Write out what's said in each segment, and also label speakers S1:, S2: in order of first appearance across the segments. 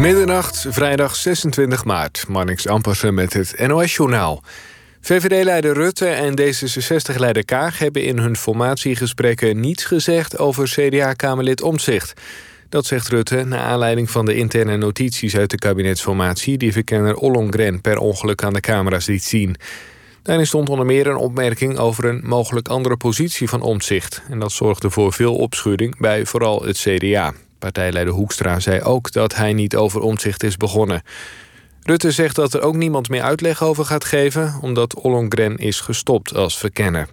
S1: Middernacht, vrijdag 26 maart. Marnix Ampersen met het NOS-journaal. VVD-leider Rutte en D66-leider Kaag hebben in hun formatiegesprekken niets gezegd over CDA-Kamerlid Omtzigt. Dat zegt Rutte na aanleiding van de interne notities uit de kabinetsformatie die verkenner Ollongren per ongeluk aan de camera's liet zien. Daarin stond onder meer een opmerking over een mogelijk andere positie van Omtzigt. En dat zorgde voor veel opschudding bij vooral het CDA. Partijleider Hoekstra zei ook dat hij niet over omzicht is begonnen. Rutte zegt dat er ook niemand meer uitleg over gaat geven... omdat Ollongren is gestopt als verkenner.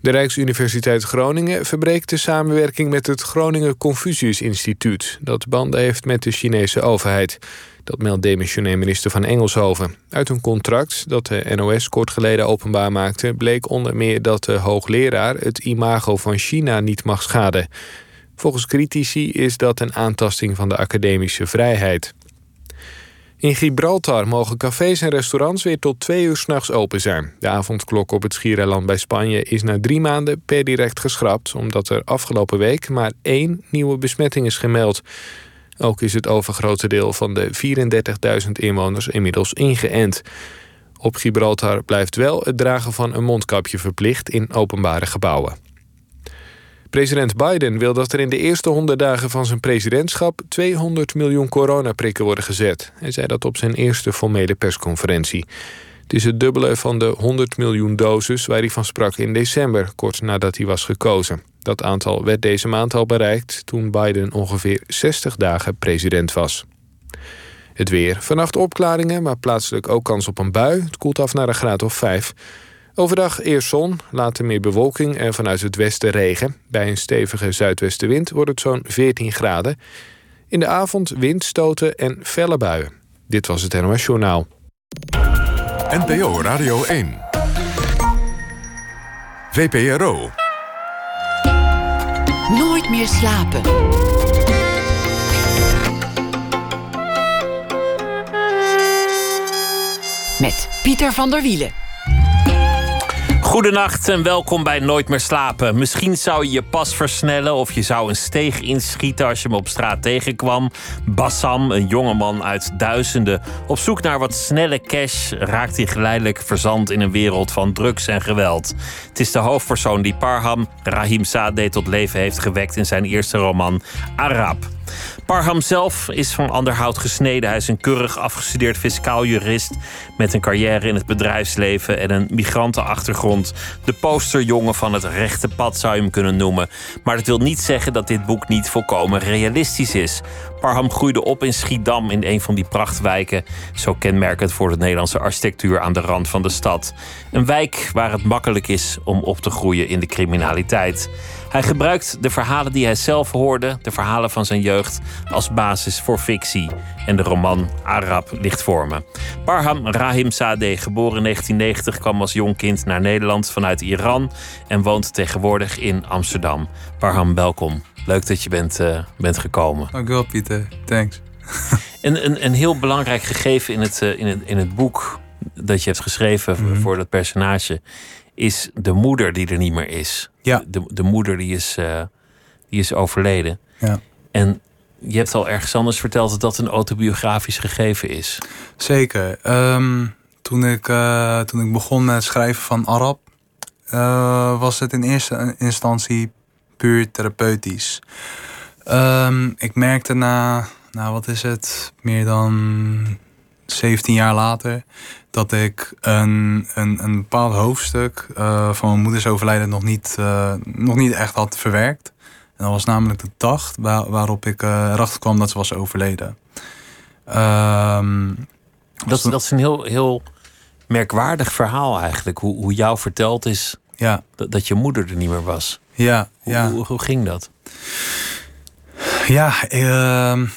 S1: De Rijksuniversiteit Groningen verbreekt de samenwerking met het Groningen Confucius Instituut... dat banden heeft met de Chinese overheid. Dat meldt demissionair minister van Engelshoven. Uit een contract dat de NOS kort geleden openbaar maakte... bleek onder meer dat de hoogleraar het imago van China niet mag schaden... Volgens critici is dat een aantasting van de academische vrijheid. In Gibraltar mogen cafés en restaurants weer tot twee uur s'nachts open zijn. De avondklok op het Schiereiland bij Spanje is na drie maanden per direct geschrapt... omdat er afgelopen week maar één nieuwe besmetting is gemeld. Ook is het overgrote deel van de 34.000 inwoners inmiddels ingeënt. Op Gibraltar blijft wel het dragen van een mondkapje verplicht in openbare gebouwen. President Biden wil dat er in de eerste 100 dagen van zijn presidentschap 200 miljoen coronaprikken worden gezet. Hij zei dat op zijn eerste formele persconferentie. Het is het dubbele van de 100 miljoen doses waar hij van sprak in december, kort nadat hij was gekozen. Dat aantal werd deze maand al bereikt toen Biden ongeveer 60 dagen president was. Het weer. Vannacht opklaringen, maar plaatselijk ook kans op een bui. Het koelt af naar een graad of 5. Overdag eerst zon, later meer bewolking en vanuit het westen regen. Bij een stevige zuidwestenwind wordt het zo'n 14 graden. In de avond windstoten en felle buien. Dit was het NOS Journaal.
S2: NPO Radio 1. VPRO.
S3: Nooit meer slapen. Met Pieter van der Wielen.
S4: Goedenacht en welkom bij Nooit meer slapen. Misschien zou je je pas versnellen of je zou een steeg inschieten als je hem op straat tegenkwam. Bassam, een jongeman uit duizenden, op zoek naar wat snelle cash, raakt hij geleidelijk verzand in een wereld van drugs en geweld. Het is de hoofdpersoon die Parham Rahim Sadeh tot leven heeft gewekt in zijn eerste roman Arab. Parham zelf is van anderhout gesneden. Hij is een keurig afgestudeerd fiscaal jurist met een carrière in het bedrijfsleven en een migrantenachtergrond. De posterjongen van het rechte pad zou je hem kunnen noemen. Maar dat wil niet zeggen dat dit boek niet volkomen realistisch is. Parham groeide op in Schiedam in een van die prachtwijken, zo kenmerkend voor de Nederlandse architectuur aan de rand van de stad. Een wijk waar het makkelijk is om op te groeien in de criminaliteit. Hij gebruikt de verhalen die hij zelf hoorde, de verhalen van zijn jeugd, als basis voor fictie. En de roman Arab ligt voor me. Parham Rahim Sadeh, geboren in 1990, kwam als jong kind naar Nederland vanuit Iran en woont tegenwoordig in Amsterdam. Parham, welkom. Leuk dat je bent, uh, bent gekomen.
S5: Dankjewel, Pieter. Thanks.
S4: een, een, een heel belangrijk gegeven in het, uh, in, het, in het boek dat je hebt geschreven mm -hmm. voor dat personage is de moeder die er niet meer is.
S5: Ja.
S4: De, de moeder die is, uh, die is overleden.
S5: Ja.
S4: En je hebt al ergens anders verteld dat dat een autobiografisch gegeven is.
S5: Zeker. Um, toen, ik, uh, toen ik begon met het schrijven van Arab, uh, was het in eerste instantie puur therapeutisch. Um, ik merkte na, nou wat is het, meer dan 17 jaar later, dat ik een, een, een bepaald hoofdstuk uh, van mijn moeders overlijden nog niet, uh, nog niet echt had verwerkt. En dat was namelijk de dag waar, waarop ik uh, erachter kwam dat ze was overleden. Um,
S4: dat, dat is een heel, heel merkwaardig verhaal eigenlijk. Hoe, hoe jou verteld is
S5: ja.
S4: dat, dat je moeder er niet meer was.
S5: Ja,
S4: hoe,
S5: ja.
S4: Hoe, hoe ging dat?
S5: Ja, uh,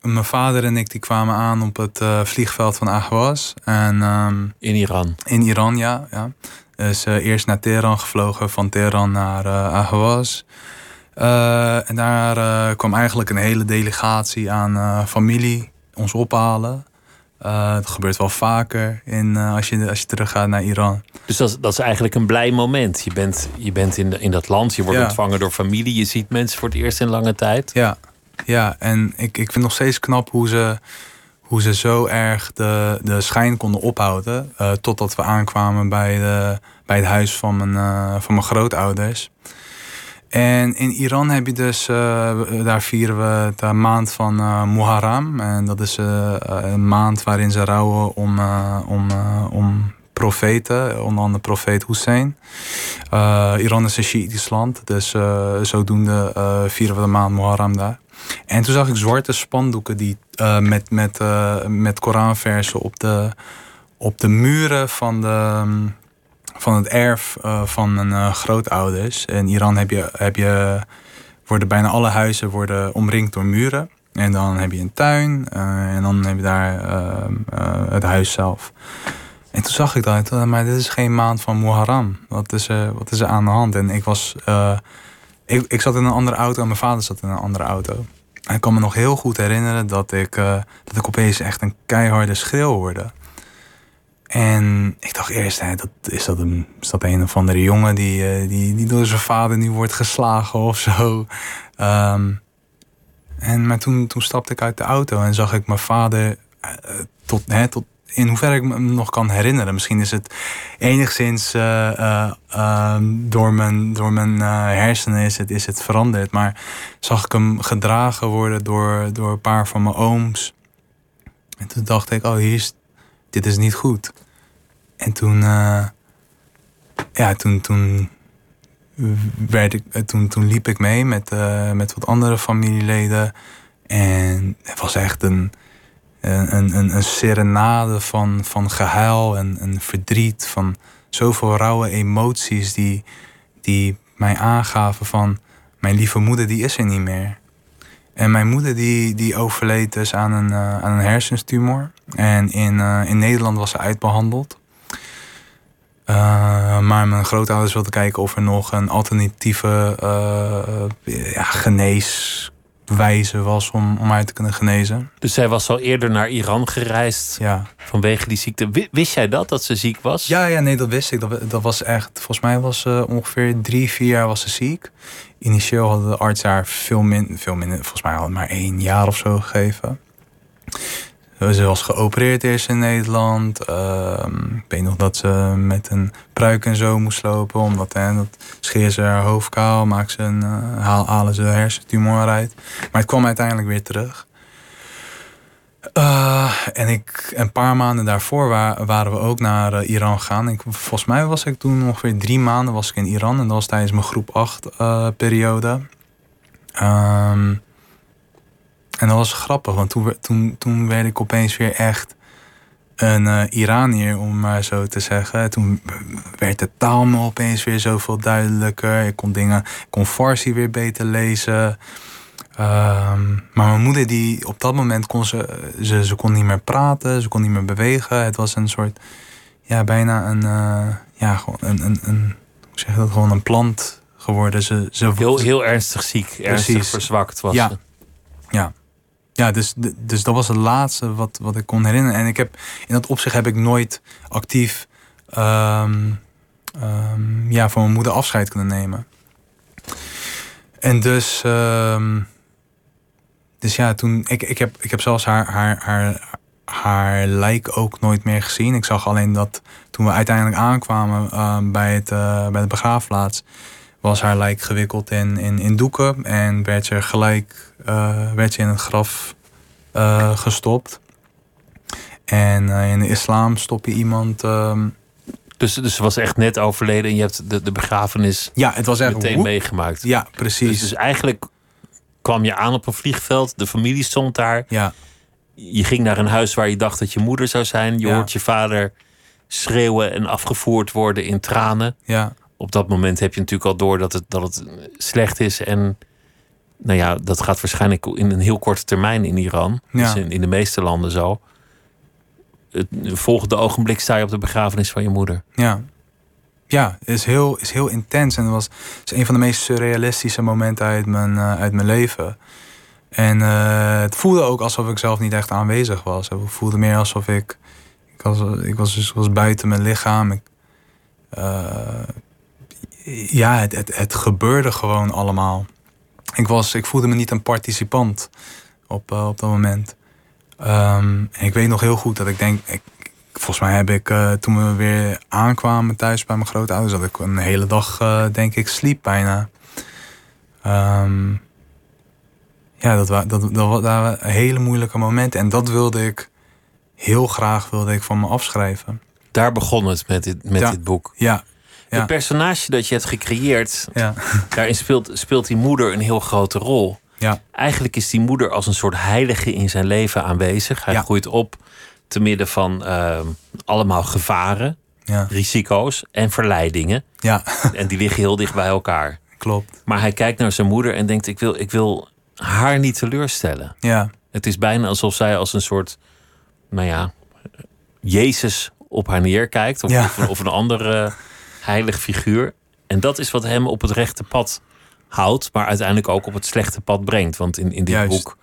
S5: mijn vader en ik die kwamen aan op het uh, vliegveld van Ahwaz. En, um,
S4: in Iran?
S5: In Iran, ja. ja. Dus uh, eerst naar Teheran gevlogen, van Teheran naar uh, Ahwaz. en daar kwam eigenlijk een hele delegatie aan familie ons ophalen. Dat gebeurt wel vaker in, als, je, als je teruggaat naar Iran.
S4: Dus dat, dat is eigenlijk een blij moment. Je bent, je bent in, in dat land, je wordt
S5: Ja.
S4: ontvangen door familie. Je ziet mensen voor het eerst in lange tijd.
S5: Ja, Ja, en ik, ik vind nog steeds knap hoe ze, hoe ze zo erg de, de schijn konden ophouden. Uh, totdat we aankwamen bij, de, bij het huis van mijn, uh, van mijn grootouders. En in Iran heb je dus, uh, daar vieren we de maand van Muharram. En dat is een maand waarin ze rouwen om, om, om profeten, onder andere profeet Hussein. Iran is een Shiïtisch land, dus zodoende vieren we de maand Muharram daar. En toen zag ik zwarte spandoeken die, met, met, met Koranversen op de, op de muren van, de, van het erf van mijn grootouders. In Iran heb je, heb je, worden bijna alle huizen worden omringd door muren. En dan heb je een tuin en dan heb je daar het huis zelf. En toen zag ik dat, maar dit is geen maand van Muharram. Wat is, er, wat is er aan de hand? En ik was, ik, ik zat in een andere auto en mijn vader zat in een andere auto. En ik kan me nog heel goed herinneren dat ik, dat ik opeens echt een keiharde schreeuw hoorde. En ik dacht eerst, hè, dat, is, dat een, is dat een of andere jongen die, uh, die, die door zijn vader nu wordt geslagen of zo. Um, en, maar toen, toen stapte ik uit de auto en zag ik mijn vader tot, hè, tot in hoeverre ik me nog kan herinneren. Misschien is het enigszins uh, uh, door mijn, door mijn hersenen is het, is het veranderd. Maar zag ik hem gedragen worden door, door een paar van mijn ooms. En toen dacht ik, oh, hier is, dit is niet goed. En toen, ja, toen, toen, werd ik, toen, toen liep ik mee met, met wat andere familieleden. En het was echt een een, een, een serenade van, van gehuil en, en verdriet, van zoveel rauwe emoties die, die mij aangaven van mijn lieve moeder die is er niet meer. En mijn moeder die, die overleed dus aan een, uh, aan een hersenstumor. En in, uh, in Nederland was ze uitbehandeld. Uh, maar mijn grootouders wilden kijken of er nog een alternatieve ja, genees wijze was om, om uit te kunnen genezen.
S4: Dus zij was al eerder naar Iran gereisd
S5: ja.
S4: vanwege die ziekte. Wist jij dat, dat ze ziek was?
S5: Ja, ja nee, dat wist ik. Dat, dat was echt, volgens mij was ze ongeveer drie, vier jaar was ze ziek. Initieel hadden de arts haar veel, min, veel minder, volgens mij al maar één jaar of zo gegeven. Ze was geopereerd eerst in Nederland. Ehm, ik weet nog dat ze met een pruik en zo moest lopen. Omdat hè, dat scheer ze haar hoofd kaal, maakt ze een, uh, halen ze hersentumor uit. Maar het kwam uiteindelijk weer terug. Uh, en ik, een paar maanden daarvoor waren we ook naar uh, Iran gegaan. Ik, volgens mij was ik toen ongeveer drie maanden was ik in Iran. En dat was tijdens mijn groep 8 periode. Um, en dat was grappig, want toen, toen, werd ik opeens weer echt een Iranier, om maar zo te zeggen. Toen werd de taal me opeens weer zoveel duidelijker. Ik kon dingen, ik kon Farsi weer beter lezen. Um, maar mijn moeder, die op dat moment kon ze, ze, ze kon niet meer praten, ze kon niet meer bewegen. Het was een soort, ja, bijna een, uh, ja, gewoon een, een, een, hoe zeg je dat, gewoon een plant geworden. Ze, ze,
S4: heel, heel ernstig ziek, ernstig verzwakt was
S5: ja. Ja, ja, dus, dus dat was het laatste wat, wat ik kon herinneren. En ik heb, in dat opzicht heb ik nooit actief um, um, ja, van mijn moeder afscheid kunnen nemen. En dus, um, dus ja, toen, ik, ik, heb, ik heb zelfs haar, haar, haar, haar lijk ook nooit meer gezien. Ik zag alleen dat toen we uiteindelijk aankwamen bij, het, uh, bij de begraafplaats, was haar lijk gewikkeld in, in, in doeken en werd ze gelijk uh, werd je in het graf uh, gestopt. En in de islam stop je iemand. Ehm,
S4: dus, dus ze was echt net overleden en je hebt de, de begrafenis
S5: ja, het was echt
S4: meteen meegemaakt.
S5: Ja, precies.
S4: Dus, dus, eigenlijk kwam je aan op een vliegveld, de familie stond daar.
S5: Ja.
S4: Je ging naar een huis waar je dacht dat je moeder zou zijn. Je hoort je vader schreeuwen en afgevoerd worden in tranen.
S5: Ja
S4: op dat moment heb je natuurlijk al door dat het, dat het slecht is. En nou ja, dat gaat waarschijnlijk in een heel korte termijn in Iran. Ja. is in, in de meeste landen zo. Het volgende ogenblik sta je op de begrafenis van je moeder.
S5: Ja, ja, is heel, is heel intens. En het was is een van de meest surrealistische momenten uit mijn, uh, uit mijn leven. En uh, het voelde ook alsof ik zelf niet echt aanwezig was. Het voelde meer alsof ik. Ik was, ik was, dus, was buiten mijn lichaam. Ik, uh, ja, het, het, gebeurde gewoon allemaal. ik, was, ik voelde me niet een participant op, eh, op dat moment. Ehm, en ik weet nog heel goed dat ik denk, ik, volgens mij heb ik uh, toen we weer aankwamen thuis bij mijn grootouders, dat ik een hele dag, uh, denk ik, sliep bijna. Um, ja, dat, wa dat, dat, waren hele moeilijke momenten. En dat wilde ik heel graag wilde ik van me afschrijven.
S4: Daar begon het met dit, met dit boek.
S5: Ja,
S4: ja. Het personage dat je hebt gecreëerd, ja. daarin speelt, speelt die moeder een heel grote rol.
S5: Ja.
S4: Eigenlijk is die moeder als een soort heilige in zijn leven aanwezig. Hij groeit op te midden van uh, allemaal gevaren,
S5: ja.
S4: risico's en verleidingen.
S5: Ja.
S4: En die liggen heel dicht bij elkaar.
S5: Klopt.
S4: Maar hij kijkt naar zijn moeder en denkt: ik wil, ik wil haar niet teleurstellen.
S5: Ja.
S4: Het is bijna alsof zij als een soort, nou ja, Jezus op haar neerkijkt. Of,
S5: ja.
S4: of, of, een andere heilig figuur. En dat is wat hem op het rechte pad houdt, maar uiteindelijk ook op het slechte pad brengt. Want in, in dit
S5: Juist.
S4: boek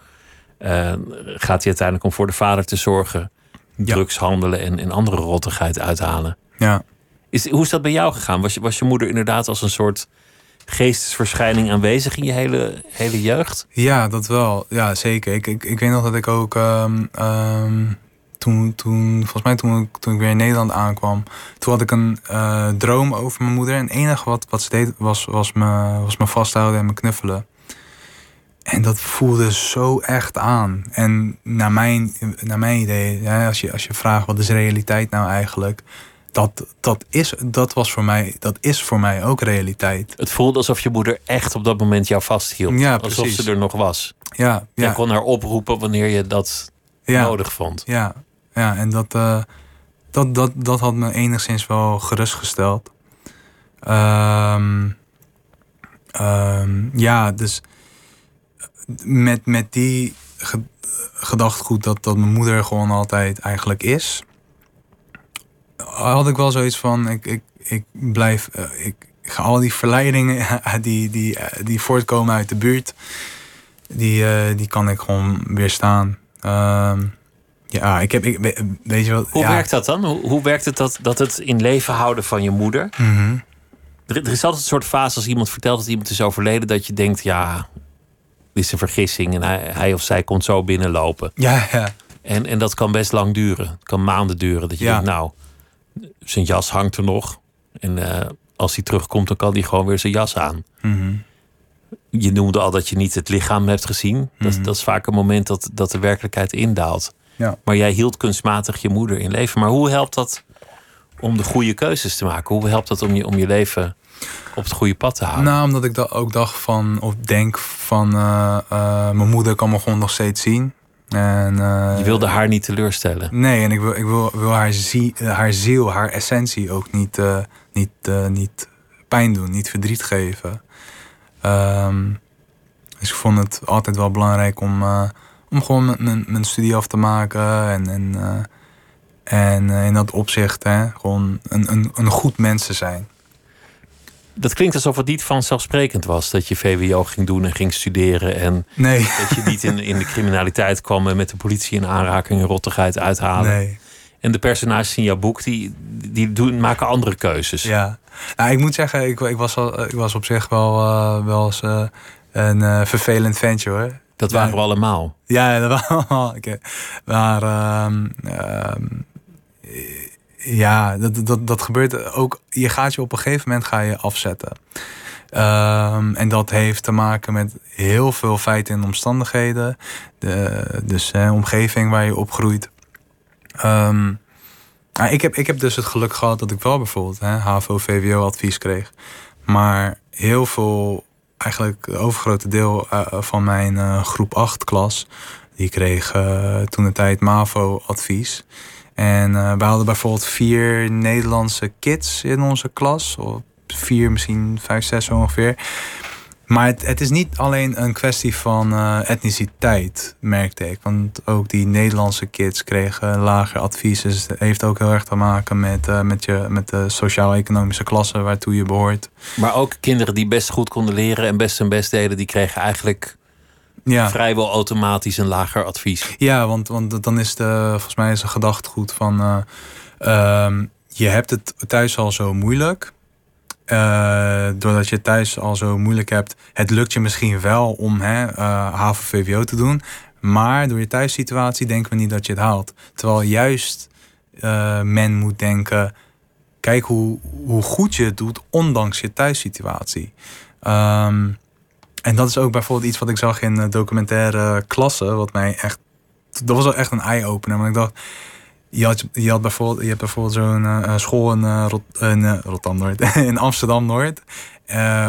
S4: uh, gaat hij uiteindelijk om voor de vader te zorgen. Drugs handelen en, en andere rottigheid uithalen.
S5: Ja.
S4: Is, hoe is dat bij jou gegaan? Was je, was je moeder inderdaad als een soort geestesverschijning aanwezig in je hele, hele jeugd?
S5: Ja, dat wel. Ja, zeker. Ik, ik, ik weet nog dat ik ook ehm, ehm, toen, toen, volgens mij toen ik, toen ik weer in Nederland aankwam, toen had ik een eh, droom over mijn moeder. En het enige wat, wat ze deed was, was, me, was me vasthouden en me knuffelen. En dat voelde zo echt aan. En naar mijn, naar mijn idee, ja, als, je, als je vraagt wat is realiteit nou eigenlijk, dat, dat, is, dat, was voor mij, dat is voor mij ook realiteit.
S4: Het voelde alsof je moeder echt op dat moment jou vasthield.
S5: Ja,
S4: alsof
S5: precies.
S4: ze er nog was.
S5: Ja,
S4: Je
S5: ja,
S4: kon haar oproepen wanneer je dat
S5: ja.
S4: nodig vond.
S5: Ja, ja en dat, uh, dat, dat, dat had me enigszins wel gerustgesteld. Um, um, ja, dus met, met die ge gedachtgoed dat, dat mijn moeder gewoon altijd eigenlijk is, had ik wel zoiets van: ik, ik, ik blijf, uh, ik, ik ga al die verleidingen die, die, die voortkomen uit de buurt, die, uh, die kan ik gewoon weerstaan. Um, ja, ik heb. Ik, weet je wat?
S4: Hoe
S5: ja.
S4: werkt dat dan? Hoe, hoe werkt het dat, dat het in leven houden van je moeder?
S5: Mm -hmm.
S4: er, er, is altijd een soort fase als iemand vertelt dat iemand is overleden, dat je denkt: ja, dit is een vergissing en hij, hij of zij komt zo binnenlopen.
S5: Ja, ja.
S4: En, en dat kan best lang duren. Het kan maanden duren. Dat je
S5: ja.
S4: denkt: nou, zijn jas hangt er nog. En uh, als hij terugkomt, dan kan hij gewoon weer zijn jas aan.
S5: Mm -hmm.
S4: Je noemde al dat je niet het lichaam hebt gezien. Mm -hmm. dat, dat is vaak een moment dat, dat de werkelijkheid indaalt.
S5: Ja.
S4: Maar jij hield kunstmatig je moeder in leven. Maar hoe helpt dat om de goede keuzes te maken? Hoe helpt dat om je, om je leven op het goede pad te houden?
S5: Nou, omdat ik dat ook dacht van, of denk van, uh, uh, mijn moeder kan me gewoon nog steeds zien. En, uh,
S4: je wilde haar niet teleurstellen?
S5: Nee, en ik wil, ik wil, wil haar, zie, haar ziel, haar essentie ook niet, niet, niet pijn doen, niet verdriet geven. Um, dus ik vond het altijd wel belangrijk om om gewoon mijn, mijn studie af te maken. En, en, en in dat opzicht hè, gewoon een, een, een goed mens te zijn.
S4: Dat klinkt alsof het niet vanzelfsprekend was dat je VWO ging doen en ging studeren. En
S5: nee.
S4: dat je niet in, in de criminaliteit kwam en met de politie in aanraking en rottigheid uithalen.
S5: Nee.
S4: En de personages in jouw boek die, die doen, maken andere keuzes.
S5: Ja, nou, ik moet zeggen, ik, ik, was, al, ik was op zich wel, uh, wel eens een uh, vervelend ventje hoor.
S4: Dat waren we allemaal.
S5: Ja, dat waren we allemaal. Okay. Maar uh, uh, ja, dat, dat, dat gebeurt ook. Je gaat je op een gegeven moment ga je afzetten. Um, en dat heeft te maken met heel veel feiten en omstandigheden. De, dus de omgeving waar je opgroeit. Nou, ik, heb, ik heb dus het geluk gehad dat ik wel bijvoorbeeld hè, HAVO-VWO-advies kreeg. Maar heel veel eigenlijk het overgrote deel uh, van mijn uh, groep 8 klas. Die kreeg uh, toen de tijd MAVO advies. En we hadden bijvoorbeeld vier Nederlandse kids in onze klas. Of vier, misschien vijf, zes ongeveer. Maar het, is niet alleen een kwestie van etniciteit, merkte ik. Want ook die Nederlandse kids kregen lager advies. Dus het heeft ook heel erg te maken met, met, je, met de sociaal-economische klasse waartoe je behoort.
S4: Maar ook kinderen die best goed konden leren en best hun best deden, die kregen eigenlijk
S5: ja.
S4: vrijwel automatisch een lager advies.
S5: Ja, want, want dan is de, volgens mij is een gedachtgoed van uh, uh, je hebt het thuis al zo moeilijk. eh, doordat je het thuis al zo moeilijk hebt, het lukt je misschien wel om hè, eh, VWO te doen. Maar door je thuissituatie denken we niet dat je het haalt. Terwijl juist eh, men moet denken, kijk hoe, hoe goed je het doet, ondanks je thuissituatie. Ehm, en dat is ook bijvoorbeeld iets wat ik zag in de documentaire Klasse, wat mij echt, dat was wel echt een eye-opener. Want ik dacht, je had, je had bijvoorbeeld, je hebt bijvoorbeeld zo'n uh, school in, uh, Rot, in uh, Rotterdam Noord, in Amsterdam Noord,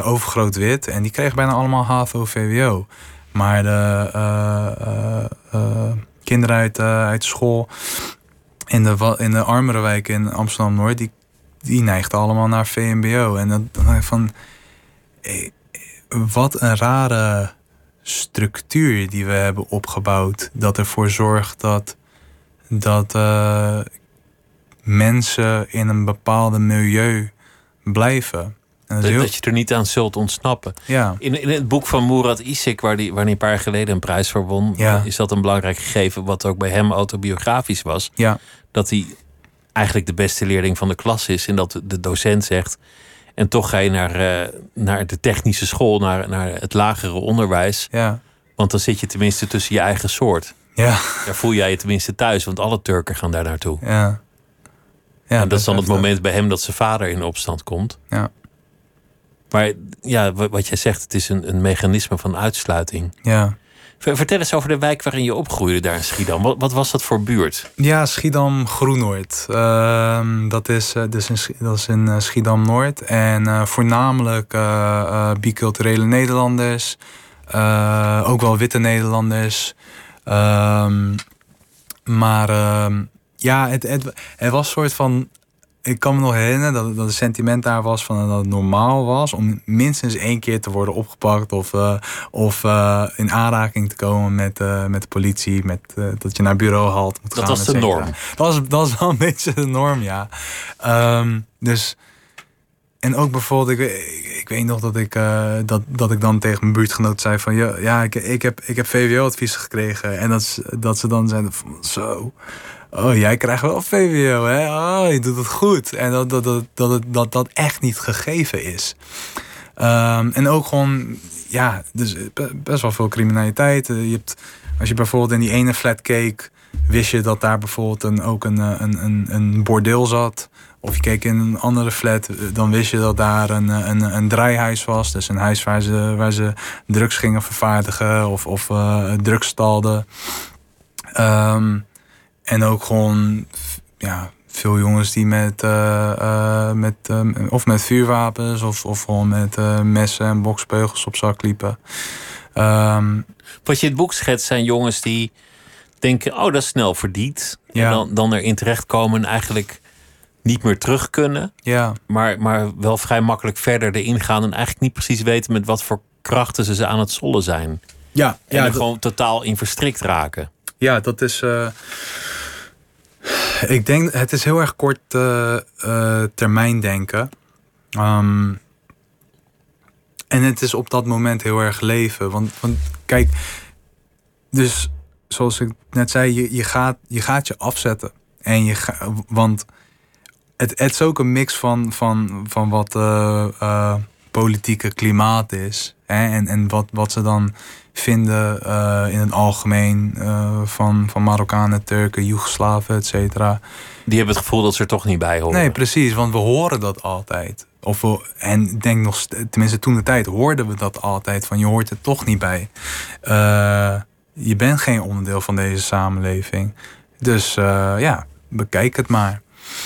S5: overgroot wit, en die kregen bijna allemaal HAVO, VWO. Maar de kinderen uit, uit school in de, in de armere wijken in Amsterdam Noord, die, die neigden allemaal naar VMBO. En ik van, wat een rare structuur die we hebben opgebouwd, dat ervoor zorgt dat dat uh, mensen in een bepaalde milieu blijven.
S4: Dat, heel... dat, je er niet aan zult ontsnappen.
S5: Ja.
S4: In, in het boek van Murat Isik, waar hij waar een paar jaar geleden een prijs voor won,
S5: ja.
S4: is dat een belangrijk gegeven, wat ook bij hem autobiografisch was.
S5: Ja.
S4: Dat hij eigenlijk de beste leerling van de klas is. En dat de docent zegt. En toch ga je naar, uh, naar de technische school, naar, naar het lagere onderwijs.
S5: Ja.
S4: Want dan zit je tenminste tussen je eigen soort.
S5: Ja.
S4: Daar voel jij je tenminste thuis, want alle Turken gaan daar naartoe.
S5: Ja.
S4: ja en dat is dan het moment bij hem dat zijn vader in opstand komt.
S5: Ja.
S4: Maar ja, wat jij zegt, het is een, een mechanisme van uitsluiting.
S5: Ja.
S4: Vertel eens over de wijk waarin je opgroeide daar in Schiedam. Wat, wat was dat voor buurt?
S5: Ja, Schiedam Groenoord. Uh, dat, is, uh, dus in, dat is in uh, Schiedam Noord. En uh, voornamelijk biculturele Nederlanders. ook wel witte Nederlanders. Um, maar uh, ja, het, het, het, was een soort van. Ik kan me nog herinneren dat, dat het sentiment daar was van dat het normaal was om minstens één keer te worden opgepakt of, uh, of uh, in aanraking te komen met, uh, met de politie, met, dat je naar bureau halt moet
S4: dat
S5: gaan.
S4: Dat was de norm.
S5: Dat was, dat was wel een beetje de norm, ja. Um, dus. En ook bijvoorbeeld, ik, weet nog dat ik, uh, dat, dat ik dan tegen mijn buurtgenoot zei van... ja, ik, ik heb, ik heb VWO-advies gekregen. En dat, dat ze dan zeiden van zo... Oh, jij krijgt wel VWO, hè? Oh, je doet het goed. En dat dat, dat, dat, dat, echt niet gegeven is. Um, en ook gewoon, ja, dus best wel veel criminaliteit. Je hebt, als je bijvoorbeeld in die ene flat keek... wist je dat daar bijvoorbeeld een, ook een, een, een, een bordeel zat... Of je keek in een andere flat, dan wist je dat daar een, een, een draaihuis was. Dus een huis waar ze, waar ze drugs gingen vervaardigen of, of uh, drugs stalden. Um, en ook gewoon ja, veel jongens die met, uh, uh, met of met vuurwapens of, of gewoon met messen en boksbeugels op zak liepen. Um,
S4: Wat je in het boek schetst zijn jongens die denken, oh dat is snel verdiend.
S5: Ja.
S4: En dan, dan erin terechtkomen en eigenlijk niet meer terug kunnen.
S5: Ja.
S4: Maar, maar wel vrij makkelijk verder erin gaan. En eigenlijk niet precies weten met wat voor krachten ze, ze aan het zollen zijn.
S5: Ja,
S4: en
S5: ja,
S4: er
S5: dat,
S4: gewoon totaal in verstrikt raken.
S5: Ja, dat is. Uh, ik denk, het is heel erg kort uh, uh, termijn denken. Um, en het is op dat moment heel erg leven. Want, want kijk, dus zoals ik net zei, je, je, gaat, je gaat je afzetten. En je ga, want het, het is ook een mix van, van, van wat uh, uh, politieke klimaat is. Hè? En, en wat, wat ze dan vinden uh, in het algemeen van, van Marokkanen, Turken, Joegoslaven, et cetera.
S4: Die hebben het gevoel dat ze er toch niet bij horen.
S5: Nee, precies, want we horen dat altijd. Of we, en denk nog, tenminste toen de tijd hoorden we dat altijd, van je hoort er toch niet bij. je bent geen onderdeel van deze samenleving. Dus ja, bekijk het maar.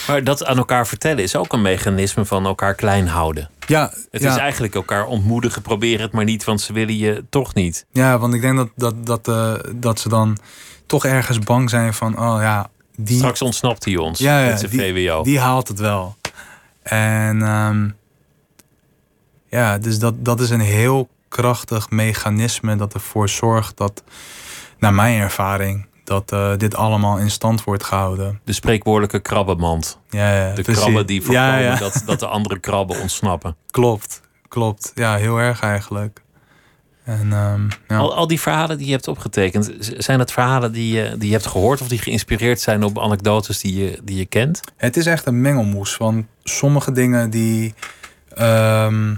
S4: Maar dat aan elkaar vertellen is ook een mechanisme van elkaar klein houden.
S5: Ja,
S4: het
S5: ja.
S4: is eigenlijk elkaar ontmoedigen, probeer het maar niet, want ze willen je toch niet.
S5: Ja, want ik denk dat, dat, dat, uh, dat ze dan toch ergens bang zijn van, oh ja, die.
S4: Straks ontsnapt hij ons
S5: ja, ja,
S4: met zijn
S5: die,
S4: VWO.
S5: Die haalt het wel. En um, ja, dus dat, dat is een heel krachtig mechanisme dat ervoor zorgt dat, naar mijn ervaring, dat uh, dit allemaal in stand wordt gehouden.
S4: De spreekwoordelijke krabbenmand.
S5: Ja, ja,
S4: de
S5: precies.
S4: krabben die voorkomen
S5: ja, ja.
S4: Dat, dat de andere krabben ontsnappen.
S5: Klopt, klopt. Ja, heel erg eigenlijk. En, um, ja.
S4: al, al die verhalen die je hebt opgetekend, zijn het verhalen die je, die je hebt gehoord of die geïnspireerd zijn op anekdotes die je, die je kent?
S5: Het is echt een mengelmoes van sommige dingen die. Ehm,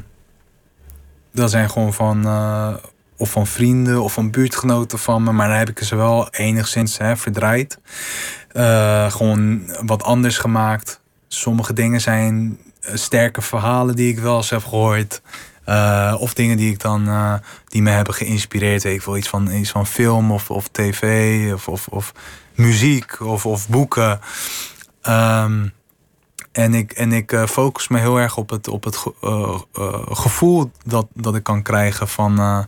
S5: dat zijn gewoon van, eh, of van vrienden of van buurtgenoten van me. Maar dan heb ik ze wel enigszins hè, verdraaid. Eh, gewoon wat anders gemaakt. Sommige dingen zijn eh, sterke verhalen die ik wel eens heb gehoord. of dingen die ik dan die me hebben geïnspireerd. Ik wil iets van, iets van film of, of tv of, of, of muziek of, of boeken. Um, en ik, en ik focus me heel erg op het, op het gevoel dat, dat ik kan krijgen van,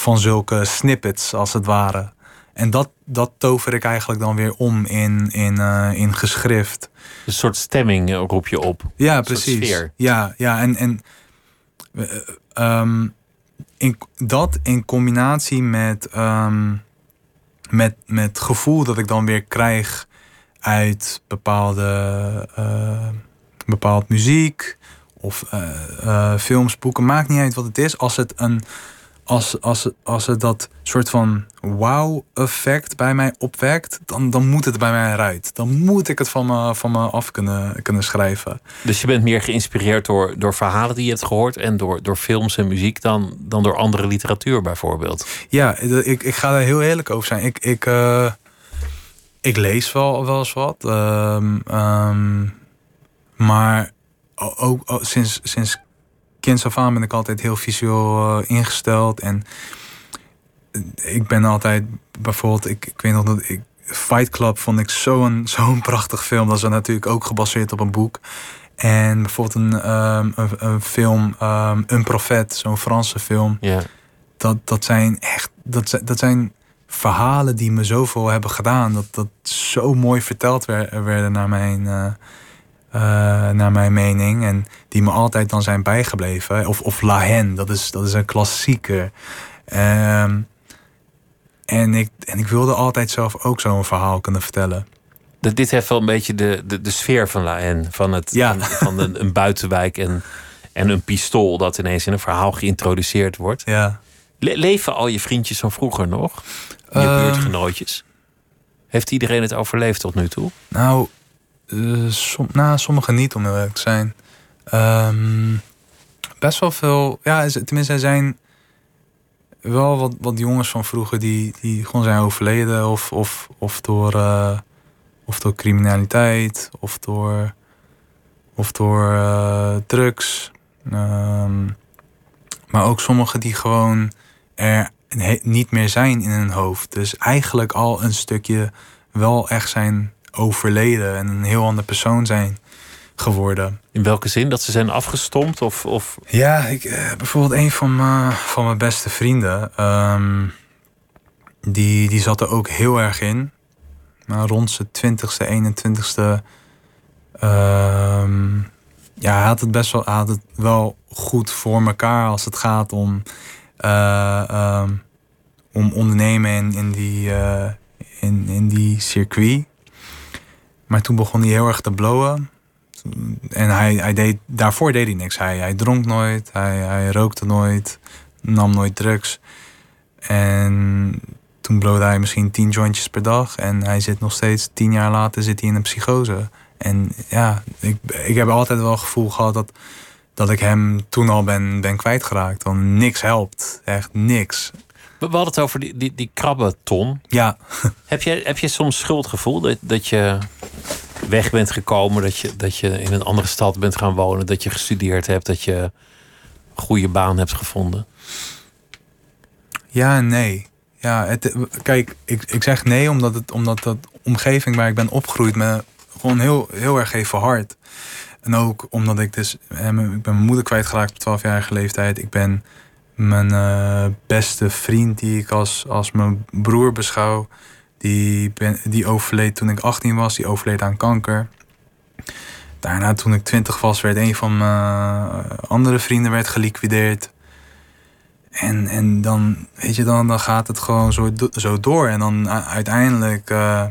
S5: van zulke snippets, als het ware. En dat, dat tover ik eigenlijk dan weer om in, in, in geschrift.
S4: Een soort stemming roep je op.
S5: Ja, precies. Ja, ja, en, en um, in, dat in combinatie met, um, met, met gevoel dat ik dan weer krijg uit bepaalde uh, bepaald muziek of uh, films, boeken, maakt niet uit wat het is. Als het een als, als, als het dat soort van wow-effect bij mij opwekt, dan, dan moet het bij mij eruit. Dan moet ik het van me, van me af kunnen, kunnen schrijven.
S4: Dus je bent meer geïnspireerd door, door verhalen die je hebt gehoord en door, door films en muziek dan, dan door andere literatuur bijvoorbeeld?
S5: Ja, ik, ik ga daar heel eerlijk over zijn. Ik, ik, ik lees wel, wel eens wat. Ehm, ehm, maar ook, sinds, sinds kinds af aan ben ik altijd heel visueel uh, ingesteld. En ik ben altijd bijvoorbeeld, ik, ik weet nog dat ik. Fight Club vond ik zo'n zo'n prachtig film. Dat is natuurlijk ook gebaseerd op een boek. En bijvoorbeeld een, um, een, een, film, um, Een Profet, zo'n Franse film.
S4: Ja.
S5: Dat, dat zijn echt, dat, dat zijn verhalen die me zoveel hebben gedaan. Dat dat zo mooi verteld werden naar mijn, uh, naar mijn mening. En die me altijd dan zijn bijgebleven. Of, of La Hen, dat is, dat is een klassieker. Um, en, ik, en ik wilde altijd zelf ook zo'n verhaal kunnen vertellen.
S4: Dat, dit heeft wel een beetje de, de, de sfeer van La Hen. Van, het, ja. van, van een, een buitenwijk en, en een pistool dat ineens in een verhaal geïntroduceerd wordt.
S5: Ja.
S4: leven al je vriendjes van vroeger nog? Je uh, buurtgenootjes? Heeft iedereen het overleefd tot nu toe?
S5: Nou, uh, som, nou sommigen niet, om eerlijk te zijn. Um, best wel veel. Ja, tenminste, er zijn wel wat, wat jongens van vroeger die, die gewoon zijn overleden. Of, of, of, door, uh, of door criminaliteit, of door, of door uh, drugs. Um, maar ook sommigen die gewoon er niet meer zijn in hun hoofd. Dus eigenlijk al een stukje wel echt zijn overleden en een heel ander persoon zijn geworden.
S4: In welke zin? Dat ze zijn afgestompt? Of, of...
S5: Ja, ik, eh, bijvoorbeeld een van, mijn, van mijn beste vrienden. Um, die, die zat er ook heel erg in. Maar rond zijn 20ste, 21ste. Um, ja, hij had het best wel, had het wel goed voor elkaar als het gaat om uh, um, om ondernemen in, in, die, uh, in, in die circuit. Maar toen begon hij heel erg te blowen. En hij, hij deed, daarvoor deed hij niks. Hij, hij dronk nooit, hij, hij rookte nooit, nam nooit drugs. En toen blowde hij misschien tien jointjes per dag. En hij zit nog steeds, tien jaar later zit hij in een psychose. En ja, ik, ik heb altijd wel het gevoel gehad dat dat ik hem toen al ben, ben kwijtgeraakt. Want niks helpt. Echt niks.
S4: We hadden het over die, die, die krabbenton.
S5: Ja.
S4: Heb je, heb je soms schuldgevoel dat, dat je weg bent gekomen, dat je, dat je in een andere stad bent gaan wonen, dat je gestudeerd hebt, dat je een goede baan hebt gevonden?
S5: Ja nee. Ja, het, kijk, ik, ik zeg nee omdat, het, omdat dat omgeving waar ik ben opgegroeid me gewoon heel, heel erg even hard. En ook omdat ik dus... Ik ben mijn moeder kwijtgeraakt op 12-jarige leeftijd. Ik ben mijn uh, beste vriend die ik als, als mijn broer beschouw... Die, die overleed toen ik 18 was. Die overleed aan kanker. Daarna toen ik 20 was werd een van mijn andere vrienden werd geliquideerd. En, en dan, weet je, dan, dan gaat het gewoon zo, zo door. En dan uiteindelijk uh,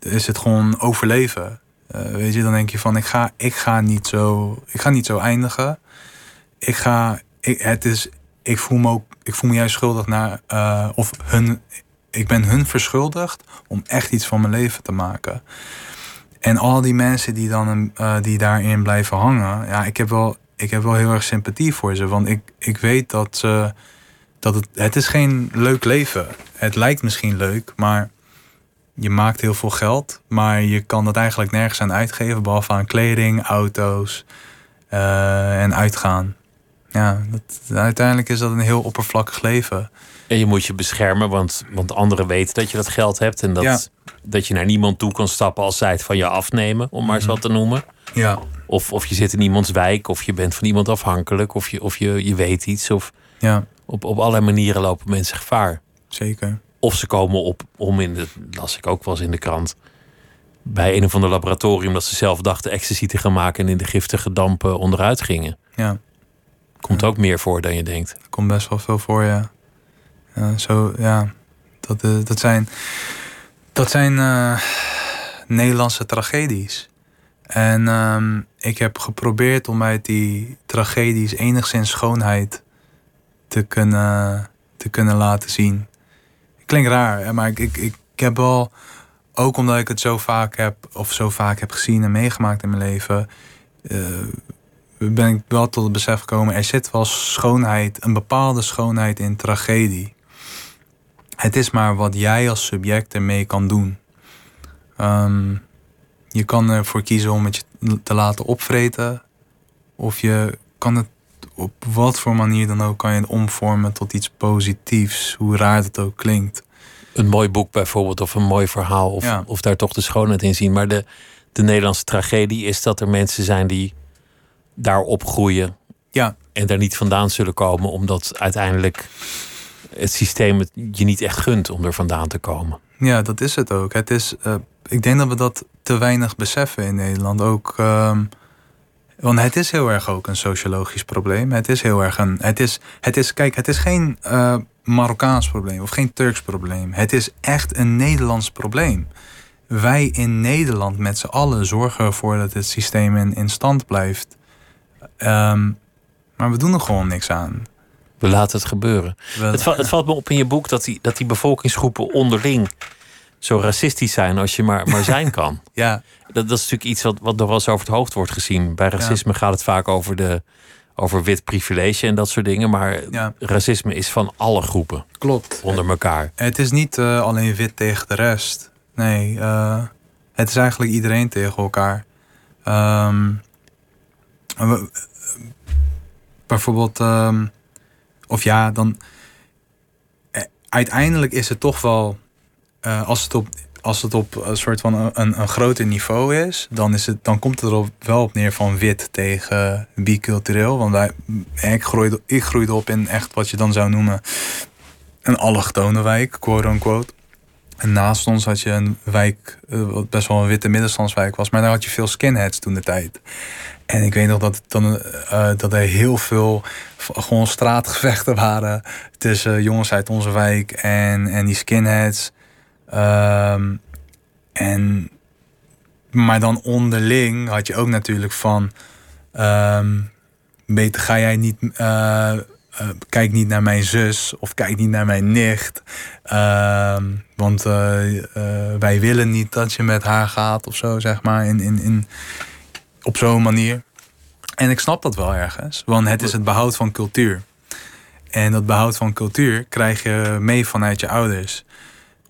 S5: is het gewoon overleven. Weet je, dan denk je van ik ga, ik ga, niet, zo, ik ga niet zo eindigen. Ik ga, ik, het is, ik voel me ook, ik voel me juist schuldig naar, of hun, ik ben hun verschuldigd om echt iets van mijn leven te maken. En al die mensen die dan uh, die daarin blijven hangen, ja, ik heb wel, ik heb wel heel erg sympathie voor ze. Want ik, ik weet dat, dat het, het is geen leuk leven. Het lijkt misschien leuk, maar je maakt heel veel geld. Maar je kan dat eigenlijk nergens aan uitgeven. Behalve aan kleding, auto's uh, en uitgaan. Ja, uiteindelijk is dat een heel oppervlakkig leven.
S4: En je moet je beschermen, want, want anderen weten dat je dat geld hebt. En dat, dat je naar niemand toe kan stappen als zij het van je afnemen, om maar eens wat te noemen.
S5: Ja.
S4: Of, of je zit in iemands wijk, of je bent van iemand afhankelijk, of je, of je, je weet iets. Of
S5: ja.
S4: op, op allerlei manieren lopen mensen gevaar.
S5: Zeker.
S4: Of ze komen op om in de, las ik ook wel eens in de krant, bij een of ander laboratorium dat ze zelf dachten ecstasy te gaan maken en in de giftige dampen onderuit gingen.
S5: Ja.
S4: Komt ook meer voor dan je denkt.
S5: Komt best wel veel voor, ja. Zo, ja. Dat, uh, dat zijn, dat zijn uh, Nederlandse tragedies. En uh, ik heb geprobeerd om uit die tragedies enigszins schoonheid te kunnen, te kunnen laten zien. Klinkt raar, maar ik, ik, ik heb wel, ook omdat ik het zo vaak heb, of zo vaak heb gezien en meegemaakt in mijn leven, uh, ben ik wel tot het besef gekomen, er zit wel schoonheid, een bepaalde schoonheid in tragedie. Het is maar wat jij als subject ermee kan doen. Um, je kan ervoor kiezen om het je te laten opvreten. Of je kan het op wat voor manier dan ook kan je het omvormen tot iets positiefs. Hoe raar het ook klinkt.
S4: Een mooi boek bijvoorbeeld, of een mooi verhaal. Of, ja. of daar toch de schoonheid in zien. Maar de, de Nederlandse tragedie is dat er mensen zijn die daar opgroeien.
S5: Ja.
S4: En daar niet vandaan zullen komen, omdat uiteindelijk het systeem het je niet echt gunt om er vandaan te komen.
S5: Ja, dat is het ook. Het is, uh, ik denk dat we dat te weinig beseffen in Nederland. Ook, um, want het is heel erg ook een sociologisch probleem. Het is heel erg een. Het is, het is, kijk, het is geen uh, Marokkaans probleem of geen Turks probleem. Het is echt een Nederlands probleem. Wij in Nederland met z'n allen zorgen ervoor dat het systeem in, stand blijft. Um, maar we doen er gewoon niks aan.
S4: We laten het gebeuren. Het, het, valt me op in je boek dat die, dat die bevolkingsgroepen onderling zo racistisch zijn als je maar, maar zijn kan.
S5: ja.
S4: Dat, dat is natuurlijk iets wat, wat nog wel eens over het hoofd wordt gezien. Bij racisme gaat het vaak over, de, over wit privilege en dat soort dingen. Maar
S5: ja.
S4: racisme is van alle groepen.
S5: Klopt.
S4: Onder elkaar.
S5: Het is niet uh, alleen wit tegen de rest. Nee, uh, het is eigenlijk iedereen tegen elkaar. Um, bijvoorbeeld, um, of ja, dan. Eh, uiteindelijk is het toch wel. Uh, als het op, als het op een soort van een, een groter niveau is, dan, is het, dan komt het er wel op neer van wit tegen bicultureel. Want wij, ik, groeide, ik groeide op in echt wat je dan zou noemen een allochtone wijk, quote unquote. En naast ons had je een wijk, wat best wel een witte middenstandswijk was, maar daar had je veel skinheads toen de tijd. En ik weet nog dat, dan, uh, dat er heel veel gewoon straatgevechten waren tussen jongens uit onze wijk en, en die skinheads. Um, en, maar dan onderling had je ook natuurlijk van. Um, beter ga jij niet. Uh, uh, kijk niet naar mijn zus of kijk niet naar mijn nicht. Uh, want wij willen niet dat je met haar gaat of zo, zeg maar. In, in, in, op zo'n manier. En ik snap dat wel ergens, want het is het behoud van cultuur. En dat behoud van cultuur krijg je mee vanuit je ouders.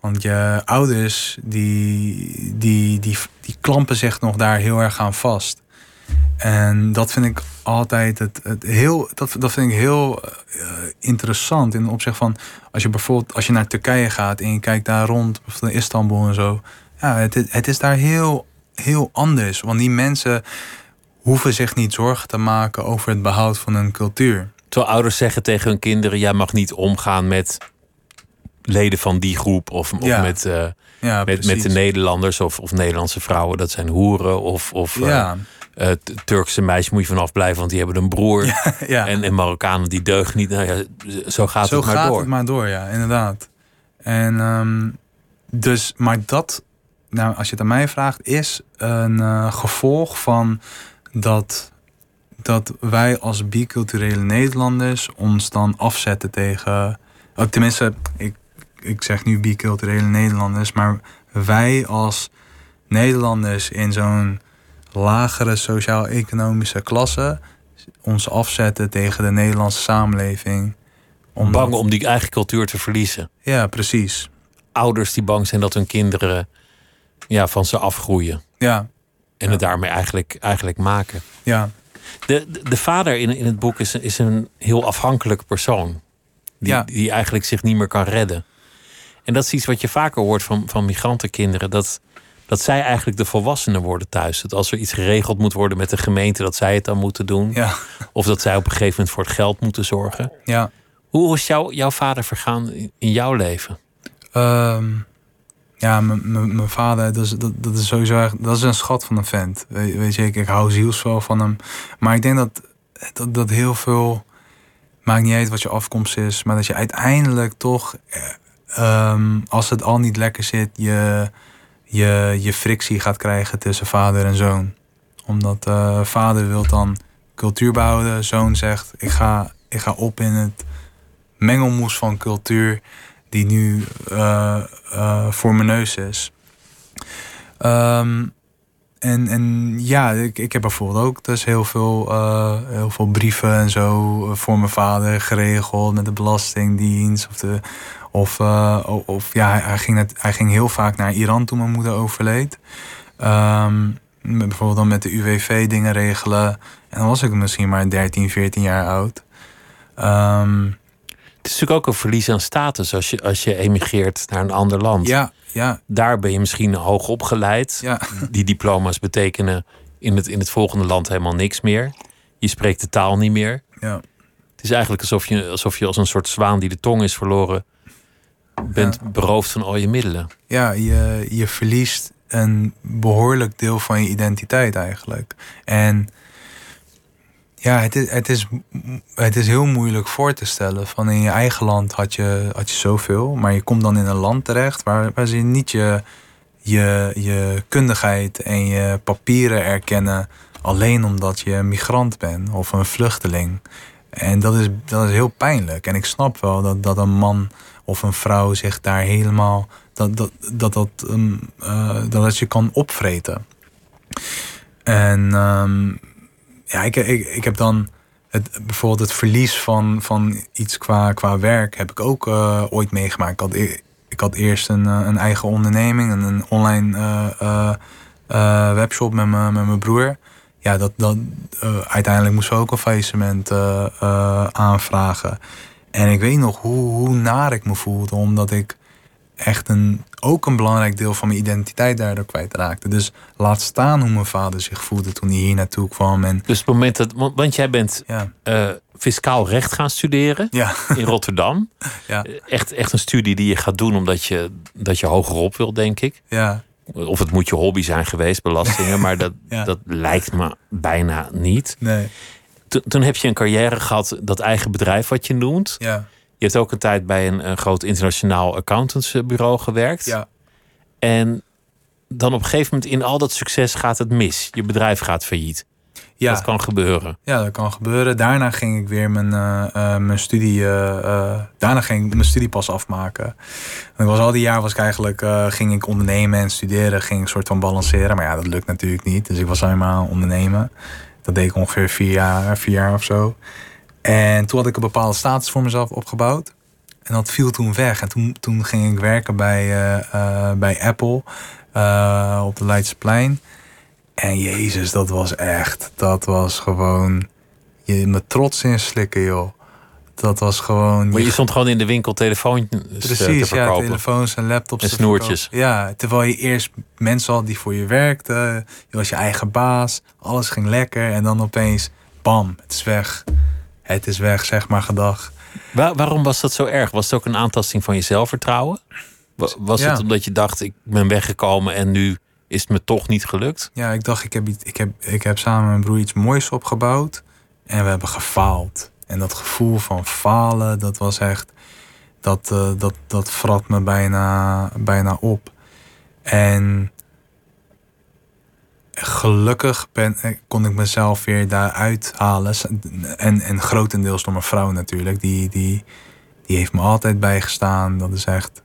S5: Want je ouders, die, die, die, die klampen zich nog daar heel erg aan vast. En dat vind ik altijd het, het heel, dat, dat vind ik heel uh, interessant in opzicht van als je bijvoorbeeld als je naar Turkije gaat en je kijkt daar rond, bijvoorbeeld in Istanbul en zo. Ja, het, het is daar heel, heel anders. Want die mensen hoeven zich niet zorgen te maken over het behoud van hun cultuur.
S4: Terwijl ouders zeggen tegen hun kinderen: jij mag niet omgaan met leden van die groep of, of
S5: ja.
S4: met, uh,
S5: ja,
S4: met, met de Nederlanders of, of Nederlandse vrouwen, dat zijn hoeren of. of
S5: ja.
S4: Uh, Turkse meisjes moet je vanaf blijven, want die hebben een broer. En, en Marokkanen die deugen niet. Nou ja, zo gaat
S5: zo
S4: het maar
S5: gaat
S4: door.
S5: het maar door, ja, inderdaad. En um, dus, maar dat, nou, als je het aan mij vraagt, is een uh, gevolg van dat, dat wij als biculturele Nederlanders ons dan afzetten tegen. Oh, tenminste, ik, ik zeg nu biculturele Nederlanders, maar wij als Nederlanders in zo'n lagere sociaal-economische klasse ons afzetten tegen de Nederlandse samenleving.
S4: Omdat... Bang om die eigen cultuur te verliezen.
S5: Ja, precies.
S4: Ouders die bang zijn dat hun kinderen ja, van ze afgroeien.
S5: Ja.
S4: En het daarmee eigenlijk, eigenlijk maken.
S5: Ja.
S4: De, de, vader in, in het boek is, is een heel afhankelijk persoon. Die,
S5: ja.
S4: die eigenlijk zich niet meer kan redden. En dat is iets wat je vaker hoort van, van migrantenkinderen. Dat, dat zij eigenlijk de volwassenen worden thuis. Dat als er iets geregeld moet worden met de gemeente, dat zij het dan moeten doen.
S5: Ja.
S4: Of dat zij op een gegeven moment voor het geld moeten zorgen.
S5: Ja.
S4: Hoe is jou, jouw vader vergaan in, in jouw leven?
S5: Um, ja, mijn vader, dat is, dat, dat is sowieso echt, dat is een schat van een vent. Weet, je, ik, hou zielsveel van hem. Maar ik denk dat, dat, dat heel veel, maakt niet uit wat je afkomst is, maar dat je uiteindelijk toch, um, als het al niet lekker zit, je, je, je frictie gaat krijgen tussen vader en zoon. Omdat uh, vader wil dan cultuur behouden, zoon zegt, ik ga, ik ga op in het mengelmoes van cultuur die nu uh, uh, voor mijn neus is. Um, en, en ja, ik, ik heb bijvoorbeeld ook dus heel veel, uh, heel veel brieven en zo voor mijn vader geregeld met de Belastingdienst. Of, de, of, of ja, hij ging, net, hij ging heel vaak naar Iran toen mijn moeder overleed. Um, bijvoorbeeld dan met de UWV dingen regelen. En dan was ik misschien maar 13, 14 jaar oud. Um,
S4: het is natuurlijk ook een verlies aan status als je, als je emigreert naar een ander land.
S5: Ja, ja.
S4: Daar ben je misschien hoog opgeleid.
S5: Ja.
S4: Die diploma's betekenen in het, in het volgende land helemaal niks meer. Je spreekt de taal niet meer.
S5: Ja.
S4: Het is eigenlijk alsof je, alsof je als een soort zwaan die de tong is verloren bent ja. beroofd van al je middelen.
S5: Ja, je, je verliest een behoorlijk deel van je identiteit eigenlijk. En ja, het is, het, is, het is heel moeilijk voor te stellen. Van in je eigen land had je, had je zoveel. Maar je komt dan in een land terecht waar, waar ze niet je, je, je kundigheid en je papieren erkennen. Alleen omdat je een migrant bent of een vluchteling. En dat is, dat is heel pijnlijk. En ik snap wel dat, dat een man of een vrouw zich daar helemaal. dat dat, dat, dat, um, uh, dat, dat je kan opvreten. En. Um, ja, ik, ik, ik heb dan het, bijvoorbeeld het verlies van, van iets qua, qua werk heb ik ook uh, ooit meegemaakt. Ik had, ik had eerst een, een eigen onderneming, een, een online uh, uh, webshop met, me, met mijn broer. Ja, dat, dat, uiteindelijk moesten we ook een faillissement aanvragen. En ik weet nog hoe, hoe naar ik me voelde, omdat ik echt een, ook een belangrijk deel van mijn identiteit daardoor kwijtraakte. Dus laat staan hoe mijn vader zich voelde toen hij hier naartoe kwam. En,
S4: dus het moment dat, want jij bent
S5: ja.
S4: uh, fiscaal recht gaan studeren
S5: ja.
S4: in Rotterdam.
S5: ja.
S4: echt, echt een studie die je gaat doen omdat je, dat je hogerop wil, denk ik.
S5: Ja.
S4: Of het moet je hobby zijn geweest, belastingen, maar dat,
S5: ja.
S4: dat lijkt me bijna niet.
S5: Nee.
S4: Toen, toen heb je een carrière gehad, dat eigen bedrijf wat je noemt.
S5: Ja.
S4: Je hebt ook een tijd bij een, een groot internationaal accountantsbureau gewerkt.
S5: Ja.
S4: En dan op een gegeven moment in al dat succes gaat het mis. Je bedrijf gaat failliet.
S5: Ja.
S4: Dat kan gebeuren.
S5: Ja, dat kan gebeuren. Daarna ging ik weer mijn, uh, uh, mijn studie. Uh, daarna ging ik mijn studiepas afmaken. En was al die jaar was ik eigenlijk ging ik ondernemen en studeren. Ging ik soort van balanceren. Maar ja, dat lukt natuurlijk niet. Dus ik was helemaal aan het ondernemen. Dat deed ik ongeveer vier jaar, vier jaar of zo. En toen had ik een bepaalde status voor mezelf opgebouwd. En dat viel toen weg. En toen, toen ging ik werken bij, uh, uh, bij Apple uh, op de Leidseplein. En jezus, dat was echt, dat was gewoon je me trots inslikken, joh. Dat was gewoon.
S4: Maar je stond gewoon in de winkel telefoons
S5: Precies,
S4: te verkopen.
S5: ja, telefoons en laptops.
S4: En snoertjes.
S5: Ja, terwijl je eerst mensen had die voor je werkten. Je was je eigen baas. Alles ging lekker. En dan opeens, bam, het is weg. Het is weg, zeg maar gedag.
S4: Waar, waarom was dat zo erg? Was het ook een aantasting van je zelfvertrouwen? Was
S5: Ja.
S4: het omdat je dacht, ik ben weggekomen en nu is het me toch niet gelukt?
S5: Ja, ik dacht, ik heb, ik heb, ik heb samen met mijn broer iets moois opgebouwd. En we hebben gefaald. En dat gevoel van falen, dat was echt... Dat, eh, dat, dat vrat me bijna, bijna op. En gelukkig ben, kon ik mezelf weer daaruit halen. En, en grotendeels door mijn vrouw natuurlijk. Die, die, die heeft me altijd bijgestaan. Dat is echt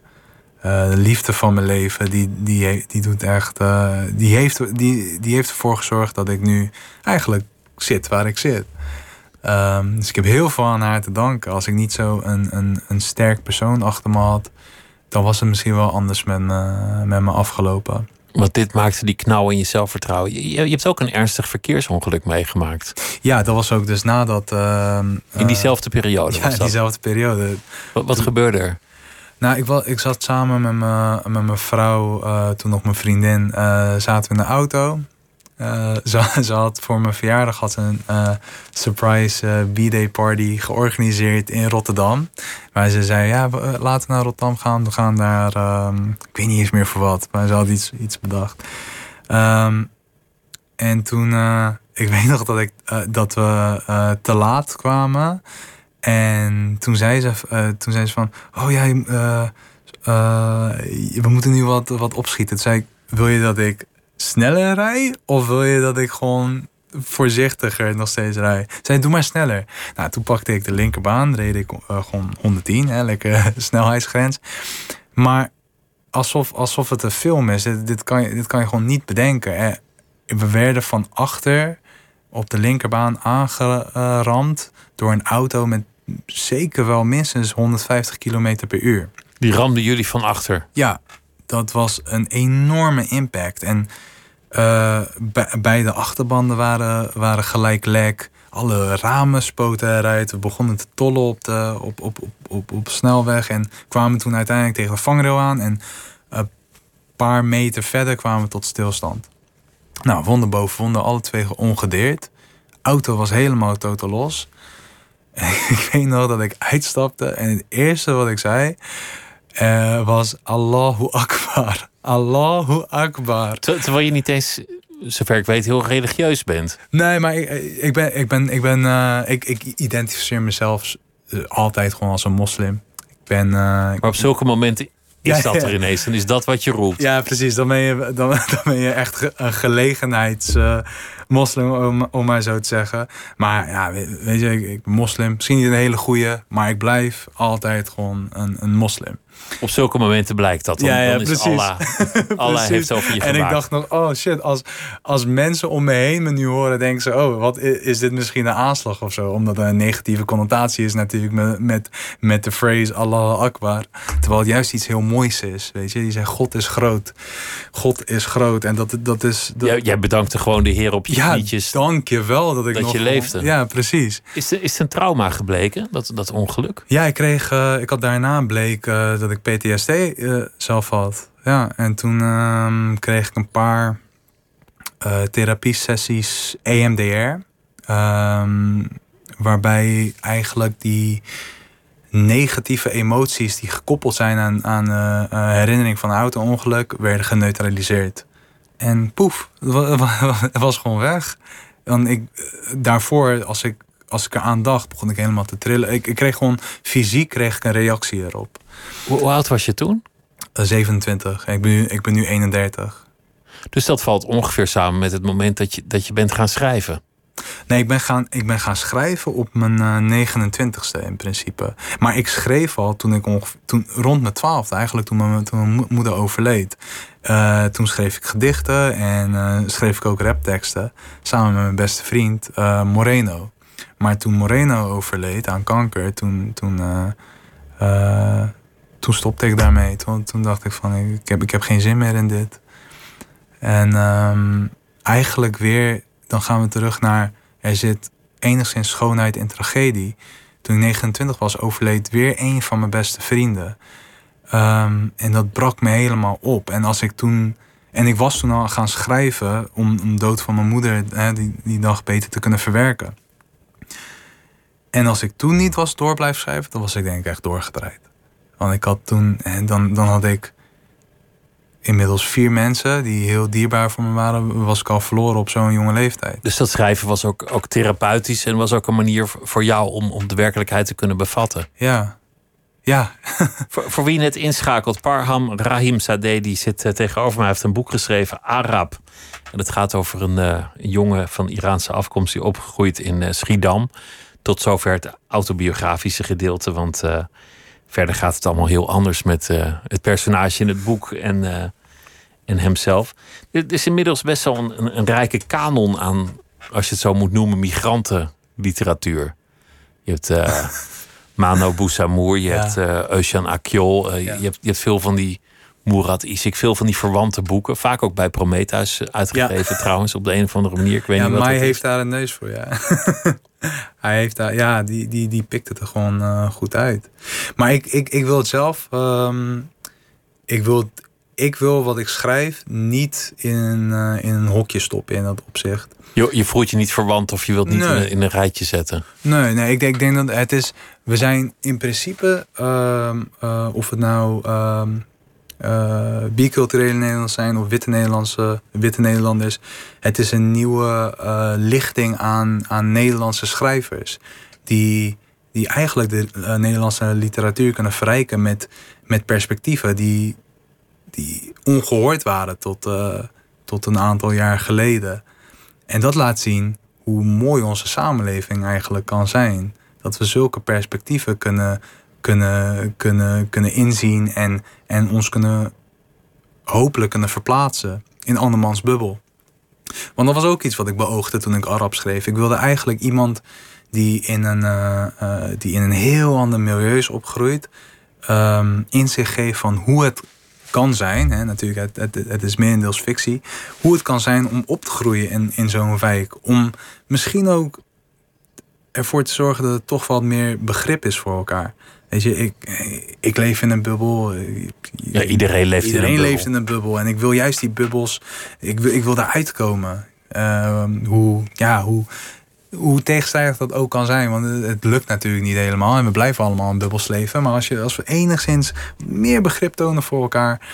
S5: eh, de liefde van mijn leven. Die, die, die doet echt. eh, die, heeft, die, die heeft ervoor gezorgd dat ik nu eigenlijk zit waar ik zit. Ehm, dus ik heb heel veel aan haar te danken. Als ik niet zo een, een, een sterk persoon achter me had, dan was het misschien wel anders met me, met me afgelopen.
S4: Want dit maakte die knauw in je zelfvertrouwen. Je, je hebt ook een ernstig verkeersongeluk meegemaakt.
S5: Ja, dat was ook dus nadat. Uh,
S4: in diezelfde periode?
S5: Ja, was diezelfde periode.
S4: Wat, wat gebeurde er?
S5: Nou, ik, was, ik zat samen met, me, met mijn vrouw, uh, toen nog mijn vriendin, uh, zaten we in de auto. Uh, ze, ze, had voor mijn verjaardag had een uh, surprise uh, B-day party georganiseerd in Rotterdam. Waar ze zei, ja, laten we naar Rotterdam gaan. We gaan daar, um, ik weet niet eens meer voor wat. Maar ze had iets, iets bedacht. Um, en toen, ik weet nog dat, ik, dat we te laat kwamen. En toen zei ze, toen zei ze van, oh ja, we moeten nu wat, wat opschieten. Toen zei ik, wil je dat ik sneller rij? Of wil je dat ik gewoon voorzichtiger nog steeds rij? Zei, doe maar sneller. Nou, toen pakte ik de linkerbaan, reed ik uh, gewoon 110, hè, lekker snelheidsgrens. Maar alsof, alsof het een film is. Dit, dit, kan, je, dit kan je gewoon niet bedenken. Hè. We werden van achter op de linkerbaan aangeramd door een auto met zeker wel minstens 150 km per uur.
S4: Die ramden jullie van achter?
S5: Ja, dat was een enorme impact. En uh, beide achterbanden waren, waren gelijk lek. Alle ramen spoten eruit. We begonnen te tollen op de op, op, op, op, op snelweg. En kwamen toen uiteindelijk tegen de vangrail aan. En een paar meter verder kwamen we tot stilstand. Nou, wonden boven wonden, alle twee ongedeerd. Auto was helemaal totaal los. Ik weet nog dat ik uitstapte en het eerste wat ik zei uh, was Allahu Akbar. Allahu Akbar.
S4: Terwijl je niet eens, zover ik weet, heel religieus bent.
S5: Nee, maar ik, ik ben, ik ben, ik ben, uh, ik, ik identificeer mezelf eh, altijd gewoon als een moslim. Ik ben. Uh,
S4: maar op zulke momenten is dat er ineens. Dan is dat wat je roept.
S5: Ja, precies. Dan ben je, dan, dan ben je echt een gelegenheidsmoslim, uh, om, om maar zo te zeggen. Maar ja, weet je, ik, ik ben moslim. Misschien niet een hele goede, maar ik blijf altijd gewoon een, een moslim.
S4: Op zulke momenten blijkt dat. Dan, ja, ja, dan is precies. Allah, Allah heeft over je
S5: En ik dacht nog, oh shit, als, als mensen om me heen me nu horen, denken ze, oh, wat is dit misschien een aanslag of zo? Omdat er een negatieve connotatie is natuurlijk met, met, met de phrase Allah Akbar. Terwijl het juist iets heel moois is, weet je. Die zegt, God is groot. God is groot. En dat, dat is... Dat...
S4: Jij, jij bedankte gewoon de Heer op je
S5: ja,
S4: knietjes.
S5: dank je wel dat ik
S4: dat
S5: nog
S4: je leefde.
S5: Ja, precies.
S4: Is, is het een trauma gebleken, dat, dat ongeluk?
S5: Ja, ik kreeg, uh, ik had daarna bleek uh, dat ik PTSD uh, zelf had. Ja, en toen uh, kreeg ik een paar uh, therapiesessies EMDR. Um, waarbij eigenlijk die negatieve emoties die gekoppeld zijn aan, aan uh, herinnering van een auto-ongeluk werden geneutraliseerd. En poef, het was gewoon weg. En ik, daarvoor, als ik, als ik eraan dacht, begon ik helemaal te trillen. Ik, ik kreeg gewoon fysiek kreeg ik een reactie erop.
S4: Hoe, hoe oud was je toen?
S5: 27. Ik ben, nu, ik ben nu 31.
S4: Dus dat valt ongeveer samen met het moment dat je, dat je bent gaan schrijven?
S5: Nee, ik ben gaan, ik ben gaan schrijven op mijn uh, 29ste in principe. Maar ik schreef al toen ik ongeveer, toen, rond mijn twaalfde, eigenlijk toen mijn, toen mijn moeder overleed. Uh, toen schreef ik gedichten en uh, schreef ik ook rapteksten. Samen met mijn beste vriend Moreno. Maar toen Moreno overleed aan kanker, toen, toen toen stopte ik daarmee. Toen, toen dacht ik van, ik heb, ik heb geen zin meer in dit. En um, eigenlijk weer, dan gaan we terug naar, er zit enigszins schoonheid in tragedie. Toen ik 29 was, overleed weer een van mijn beste vrienden. Um, en dat brak me helemaal op. En als ik toen. En ik was toen al gaan schrijven om, om dood van mijn moeder hè, die, die dag beter te kunnen verwerken. En als ik toen niet was door blijven schrijven, dan was ik denk ik echt doorgedraaid. Want ik had toen, en dan, dan had ik inmiddels vier mensen die heel dierbaar voor me waren, was ik al verloren op zo'n jonge leeftijd.
S4: Dus dat schrijven was ook, ook therapeutisch en was ook een manier voor jou om, om de werkelijkheid te kunnen bevatten.
S5: Ja. Ja.
S4: voor, voor wie net inschakelt, Parham Rahim Sadeh, die zit uh, tegenover mij, heeft een boek geschreven, Arab. En het gaat over een, uh, jongen van Iraanse afkomst die opgegroeid in uh, Schiedam. Tot zover het autobiografische gedeelte, want Verder gaat het allemaal heel anders met uh, het personage in het boek en, uh, en hemzelf. Er is inmiddels best wel een, een, een, rijke kanon aan, als je het zo moet noemen, migranten literatuur. Je hebt Mano Boussamour, je
S5: Ja.
S4: hebt Eugène Akjol. eh,
S5: Ja.
S4: je, hebt, je hebt veel van die Murat Isik, veel van die verwante boeken. Vaak ook bij Prometheus eh, uitgegeven trouwens, op de een of andere manier. Ik weet
S5: Ja,
S4: niet wat
S5: Mai
S4: is.
S5: heeft daar een neus voor, ja. Hij heeft daar, ja, die, die, die pikt het er gewoon eh, goed uit. Maar ik, ik, ik wil het zelf, ehm, ik, wil, ik wil wat ik schrijf niet in, eh, in een hokje stoppen in dat opzicht.
S4: Je, je voelt je niet verwant of je wilt niet
S5: Nee.
S4: in, een, in een rijtje zetten.
S5: Nee, nee ik, denk, ik denk dat het is. We zijn in principe, ehm, eh, of het nou ehm eh, biculturele Nederlanders zijn of witte, Nederlandse, witte Nederlanders. Het is een nieuwe eh, lichting aan, aan Nederlandse schrijvers. Die, die eigenlijk de eh, Nederlandse literatuur kunnen verrijken met, met perspectieven die, die ongehoord waren tot, tot een aantal jaar geleden. En dat laat zien hoe mooi onze samenleving eigenlijk kan zijn. Dat we zulke perspectieven kunnen, kunnen, kunnen, kunnen inzien en, en ons kunnen hopelijk kunnen verplaatsen in andermans bubbel. Want dat was ook iets wat ik beoogde toen ik Arab schreef. Ik wilde eigenlijk iemand die in een, eh, eh, die in een heel ander milieu is opgegroeid, ehm, inzicht geeft van hoe het kan zijn. Hè, natuurlijk, het, het, is merendeels fictie. Hoe het kan zijn om op te groeien in, in zo'n wijk. Om misschien ook ervoor te zorgen dat het toch wat meer begrip is voor elkaar. Weet je, ik, ik leef in een bubbel.
S4: Ja, iedereen leeft in een
S5: Iedereen
S4: bubbel.
S5: leeft in een bubbel. En ik wil juist die bubbels, ik wil, ik wil daaruit komen. Ehm, hoe, ja, hoe, hoe tegenstrijdig dat ook kan zijn. Want het, het lukt natuurlijk niet helemaal. En we blijven allemaal in bubbels leven. Maar als, je, als we enigszins meer begrip tonen voor elkaar...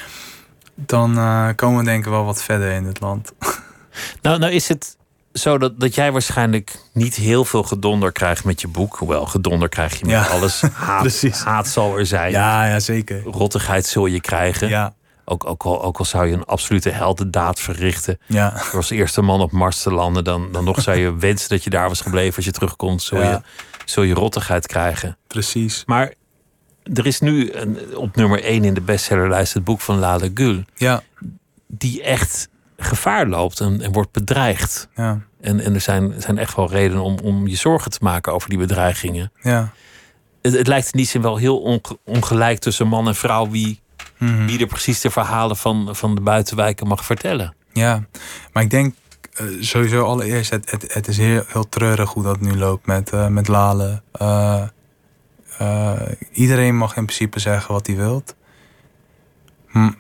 S5: dan eh, komen we denk ik wel wat verder in dit land.
S4: Nou, nou is het zo dat, dat jij waarschijnlijk niet heel veel gedonder krijgt met je boek. Hoewel, gedonder krijg je met
S5: Ja,
S4: alles. Haat,
S5: precies.
S4: haat zal er zijn.
S5: Ja, ja zeker.
S4: Rottigheid zul je krijgen.
S5: Ja,
S4: Ook, ook, al, ook al zou je een absolute heldendaad verrichten.
S5: ja,
S4: Door als eerste man op Mars te landen. Dan, dan nog zou je wensen dat je daar was gebleven als je terugkomt. Zul,
S5: Ja.
S4: je, zul je rottigheid krijgen.
S5: precies.
S4: Maar er is nu een, op nummer 1 in de bestsellerlijst het boek van Lale Gül.
S5: Ja,
S4: Die echt gevaar loopt en, en wordt bedreigd.
S5: ja,
S4: En, en er zijn, zijn echt wel redenen om, om je zorgen te maken over die bedreigingen.
S5: ja.
S4: Het, het lijkt in die zin wel heel onge- ongelijk tussen man en vrouw wie,
S5: Mhm.
S4: wie er precies de verhalen van, van de buitenwijken mag vertellen.
S5: Ja, maar ik denk eh, sowieso allereerst, het, het, het is heel, heel treurig hoe dat nu loopt met, eh, met Lale. Eh, eh, iedereen mag in principe zeggen wat hij wilt. Hm,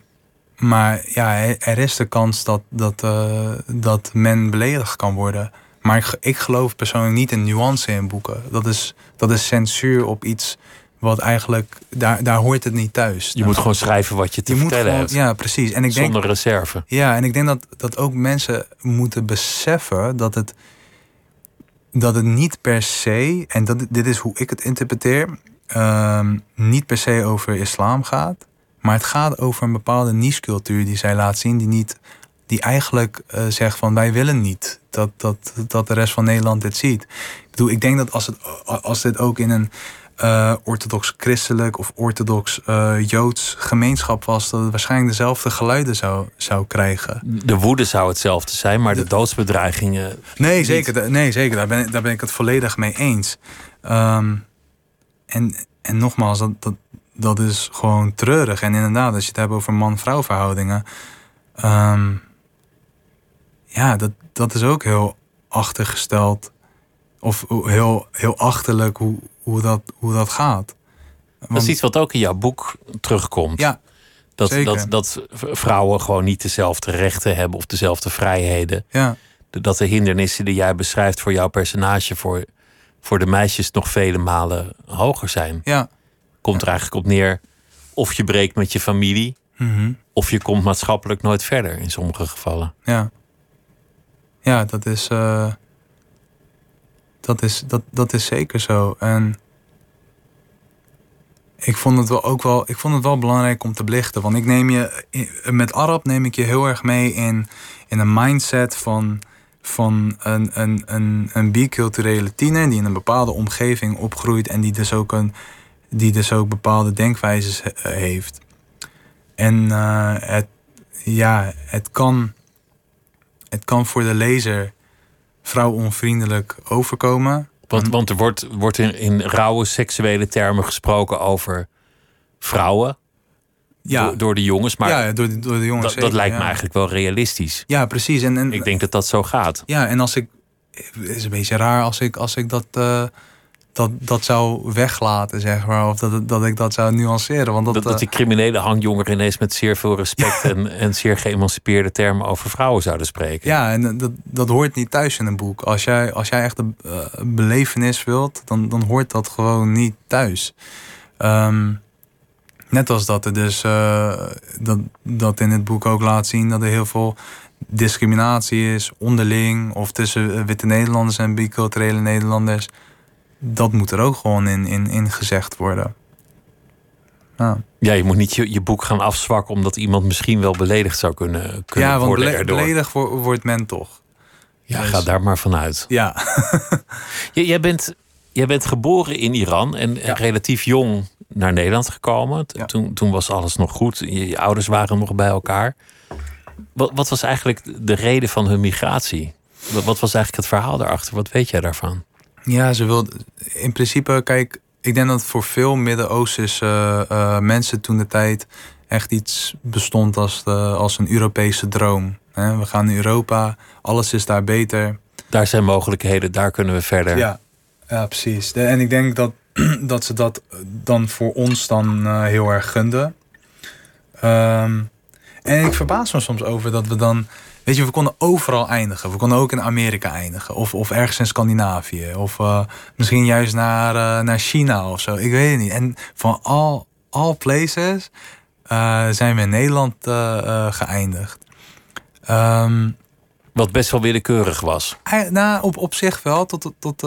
S5: maar ja, er, is de kans dat, dat, eh, dat men beledigd kan worden. Maar ik, ik geloof persoonlijk niet in nuance in boeken. Dat is, dat is censuur op iets wat eigenlijk, daar, daar hoort het niet thuis.
S4: Je moet gewoon schrijven wat je te
S5: Je
S4: vertellen
S5: gewoon,
S4: hebt.
S5: ja, precies. En ik denk,
S4: zonder reserve.
S5: ja, en ik denk dat, dat ook mensen moeten beseffen dat het, dat het niet per se, en dat, dit is hoe ik het interpreteer, ehm, niet per se over islam gaat. Maar het gaat over een bepaalde niche-cultuur die zij laat zien, die, niet, die eigenlijk eh, zegt van wij willen niet dat, dat, dat de rest van Nederland dit ziet. Ik bedoel, ik denk dat als, het, als dit ook in een eh, orthodox-christelijk of orthodox-joods gemeenschap was, dat het waarschijnlijk dezelfde geluiden zou, zou krijgen.
S4: De woede zou hetzelfde zijn, maar de doodsbedreigingen.
S5: Nee,
S4: Niet.
S5: zeker. Nee, zeker. Daar ben, ik- daar ben ik het volledig mee eens. Ehm, en, en nogmaals, dat, dat, dat is gewoon treurig. En inderdaad, als je het hebt over man-vrouw verhoudingen. ehm, ja, dat, dat is ook heel achtergesteld. Of heel, heel achterlijk hoe, hoe, dat, hoe dat gaat.
S4: Dat
S5: Want-
S4: is iets wat ook in jouw boek terugkomt.
S5: Ja,
S4: dat,
S5: zeker.
S4: dat, dat vrouwen gewoon niet dezelfde rechten hebben of dezelfde vrijheden.
S5: ja,
S4: Dat de hindernissen die jij beschrijft voor jouw personage voor, voor de meisjes nog vele malen hoger zijn.
S5: ja.
S4: Komt er eigenlijk op neer of je breekt met je familie
S5: Mhm.
S4: of je komt maatschappelijk nooit verder in sommige gevallen.
S5: Ja. Ja, dat is, eh, dat is, dat, dat is zeker zo. En ik vond het wel ook wel, ik vond het wel belangrijk om te belichten. Want ik neem je, met Arab neem ik je heel erg mee in, in een mindset van, van een, een, een, een biculturele tiener die in een bepaalde omgeving opgroeit en die dus ook, een, die dus ook bepaalde denkwijzes he- heeft. En eh, het, ja, het kan, het kan voor de lezer vrouwonvriendelijk overkomen.
S4: Want, want er wordt, wordt in, in rauwe seksuele termen gesproken over vrouwen.
S5: Ja.
S4: Door, door de jongens. Maar
S5: ja, door, de- door de jongens.
S4: dat, lijkt
S5: ja.
S4: me eigenlijk wel realistisch.
S5: Ja, precies. En, en,
S4: Ik denk dat dat zo gaat.
S5: Ja, en als ik. Het is een beetje raar als ik, als ik dat, eh, dat, dat zou weglaten, zeg maar. Of dat, dat ik dat zou nuanceren. Want dat,
S4: Dat, dat
S5: eh,
S4: die criminele hangjongeren ineens met zeer veel respect en, en zeer geëmancipeerde termen over vrouwen zouden spreken.
S5: Ja, en eh, dat, dat hoort niet thuis in een boek. Als jij, als jij echt een eh, belevenis wilt, dan, dan hoort dat gewoon niet thuis. Ehm, net als dat er dus eh, dat, dat in het boek ook laat zien dat er heel veel discriminatie is onderling of tussen eh, witte Nederlanders en biculturele Nederlanders. Dat moet er ook gewoon in, in, in gezegd worden. Ja.
S4: Ja, je moet niet je, je boek gaan afzwakken omdat iemand misschien wel beledigd zou kunnen, kunnen
S5: Ja, want
S4: worden
S5: bele-
S4: erdoor.
S5: beledigd wo- wordt men toch.
S4: Ja,
S5: Dus-
S4: ga daar maar vanuit.
S5: Ja.
S4: Jij, bent, jij bent geboren in Iran en, relatief jong naar Nederland gekomen.
S5: Ja.
S4: Toen, toen was alles nog goed. Je, je ouders waren nog bij elkaar. Wat, wat was eigenlijk de reden van hun migratie? Wat, wat was eigenlijk het verhaal daarachter? Wat weet jij daarvan?
S5: Ja, ze wilde. In principe, kijk, ik denk dat voor veel Midden-Oosterse eh, mensen toen de tijd echt iets bestond als, de, als een Europese droom. Hè, We gaan naar Europa, alles is daar beter.
S4: Daar zijn mogelijkheden, daar kunnen we verder.
S5: Ja, ja precies. De- en ik denk dat, dat ze dat dan voor ons dan eh, heel erg gunden. Ehm, en ik verbaas me soms over dat we dan... Weet je, we konden overal eindigen. We konden ook in Amerika eindigen. Of, of ergens in Scandinavië. Of eh, misschien juist naar, eh, naar China of zo. Ik weet het niet. En van all, all places eh, zijn we in Nederland geëindigd. Ehm,
S4: Wat best wel willekeurig was.
S5: Nou, op, op zich wel, tot, tot, tot,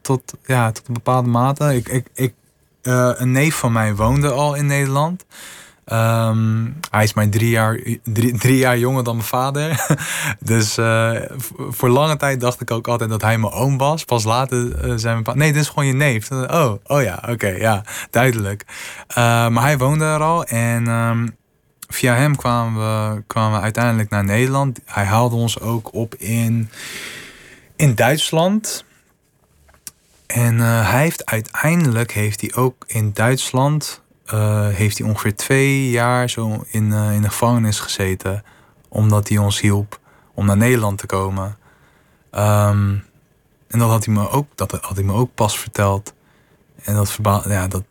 S5: tot, ja, tot een bepaalde mate. Ik, ik, ik, een neef van mij woonde al in Nederland. Ehm, hij is maar drie jaar, drie, drie jaar jonger dan mijn vader. dus eh, voor lange tijd dacht ik ook altijd dat hij mijn oom was. Pas later eh, zijn mijn pa... Nee, dit is gewoon je neef. Oh, oh ja, oké, ja, duidelijk. Eh, maar hij woonde er al en... ehm, via hem kwamen we, kwamen we uiteindelijk naar Nederland. Hij haalde ons ook op in, in Duitsland. En hij heeft uiteindelijk heeft hij ook in Duitsland eh, heeft hij ongeveer twee jaar zo in, eh, in de gevangenis gezeten. Omdat hij ons hielp om naar Nederland te komen. Ehm, en dat had hij me ook, dat had hij me ook pas verteld. En dat, verba ja, dat,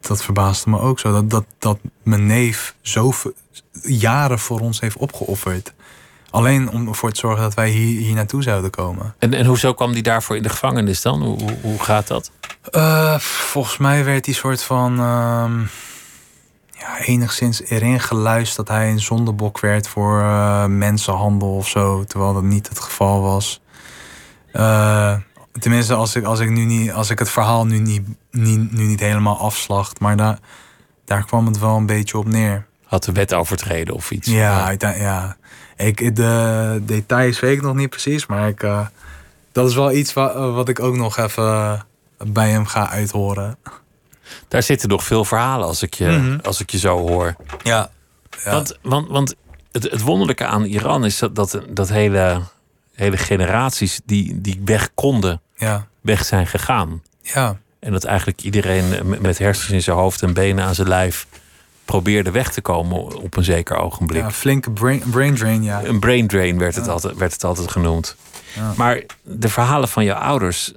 S5: dat verbaasde me ook zo. Dat, dat, dat mijn neef zoveel jaren voor ons heeft opgeofferd. Alleen om ervoor te zorgen dat wij hier, hier naartoe zouden komen.
S4: En, en hoezo kwam die daarvoor in de gevangenis dan? Hoe, hoe, hoe gaat dat?
S5: Eh, volgens mij werd die soort van. ehm, ja, enigszins erin geluisterd dat hij een zondebok werd voor eh, mensenhandel of zo. Terwijl dat niet het geval was. Eh, tenminste, als ik, als, ik nu niet, als ik het verhaal nu niet, niet, nu niet helemaal afslacht. Maar daar, daar kwam het wel een beetje op neer.
S4: Had de wet overtreden of iets?
S5: Ja, ja. Ik, de details weet ik nog niet precies, maar ik, dat is wel iets wa- wat ik ook nog even bij hem ga uithoren.
S4: Daar zitten nog veel verhalen als ik je,
S5: Mhm.
S4: als ik je zo hoor.
S5: Ja.
S4: Want, want, want het, het wonderlijke aan Iran is dat, dat, dat hele, hele generaties die, die weg konden,
S5: Ja.
S4: weg zijn gegaan.
S5: Ja.
S4: En dat eigenlijk iedereen met- hersens in zijn hoofd en benen aan zijn lijf probeerde weg te komen op een zeker ogenblik.
S5: ja, flinke brain, brain drain, ja.
S4: Een brain drain werd het, altijd, werd het altijd genoemd.
S5: Ja.
S4: Maar de verhalen van jouw ouders,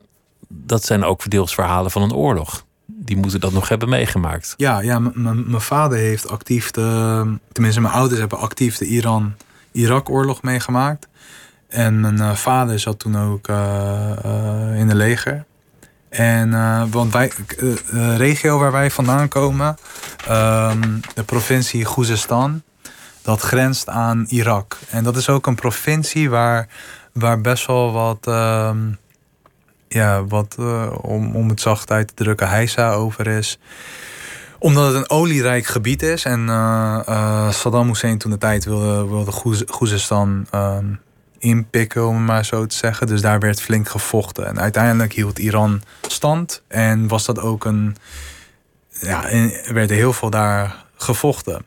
S4: dat zijn ook deels verhalen van een oorlog. Die moeten dat nog hebben meegemaakt.
S5: Ja, ja mijn vader heeft actief de... Tenminste, mijn ouders hebben actief de Iran-Irak-oorlog meegemaakt. En mijn eh, vader zat toen ook eh, eh, in de leger. En want wij, de regio waar wij vandaan komen, ehm, de provincie Goezestan, dat grenst aan Irak. En dat is ook een provincie waar, waar best wel wat, ehm, ja, wat eh, om, om het zacht uit te drukken, heisa over is omdat het een olierijk gebied is en eh, eh, Saddam Hussein toen de tijd wilde, wilde Goez- Goezestan ehm, inpikken, om het maar zo te zeggen. Dus daar werd flink gevochten. En uiteindelijk hield Iran stand en was dat ook een. Ja, er werd heel veel daar gevochten.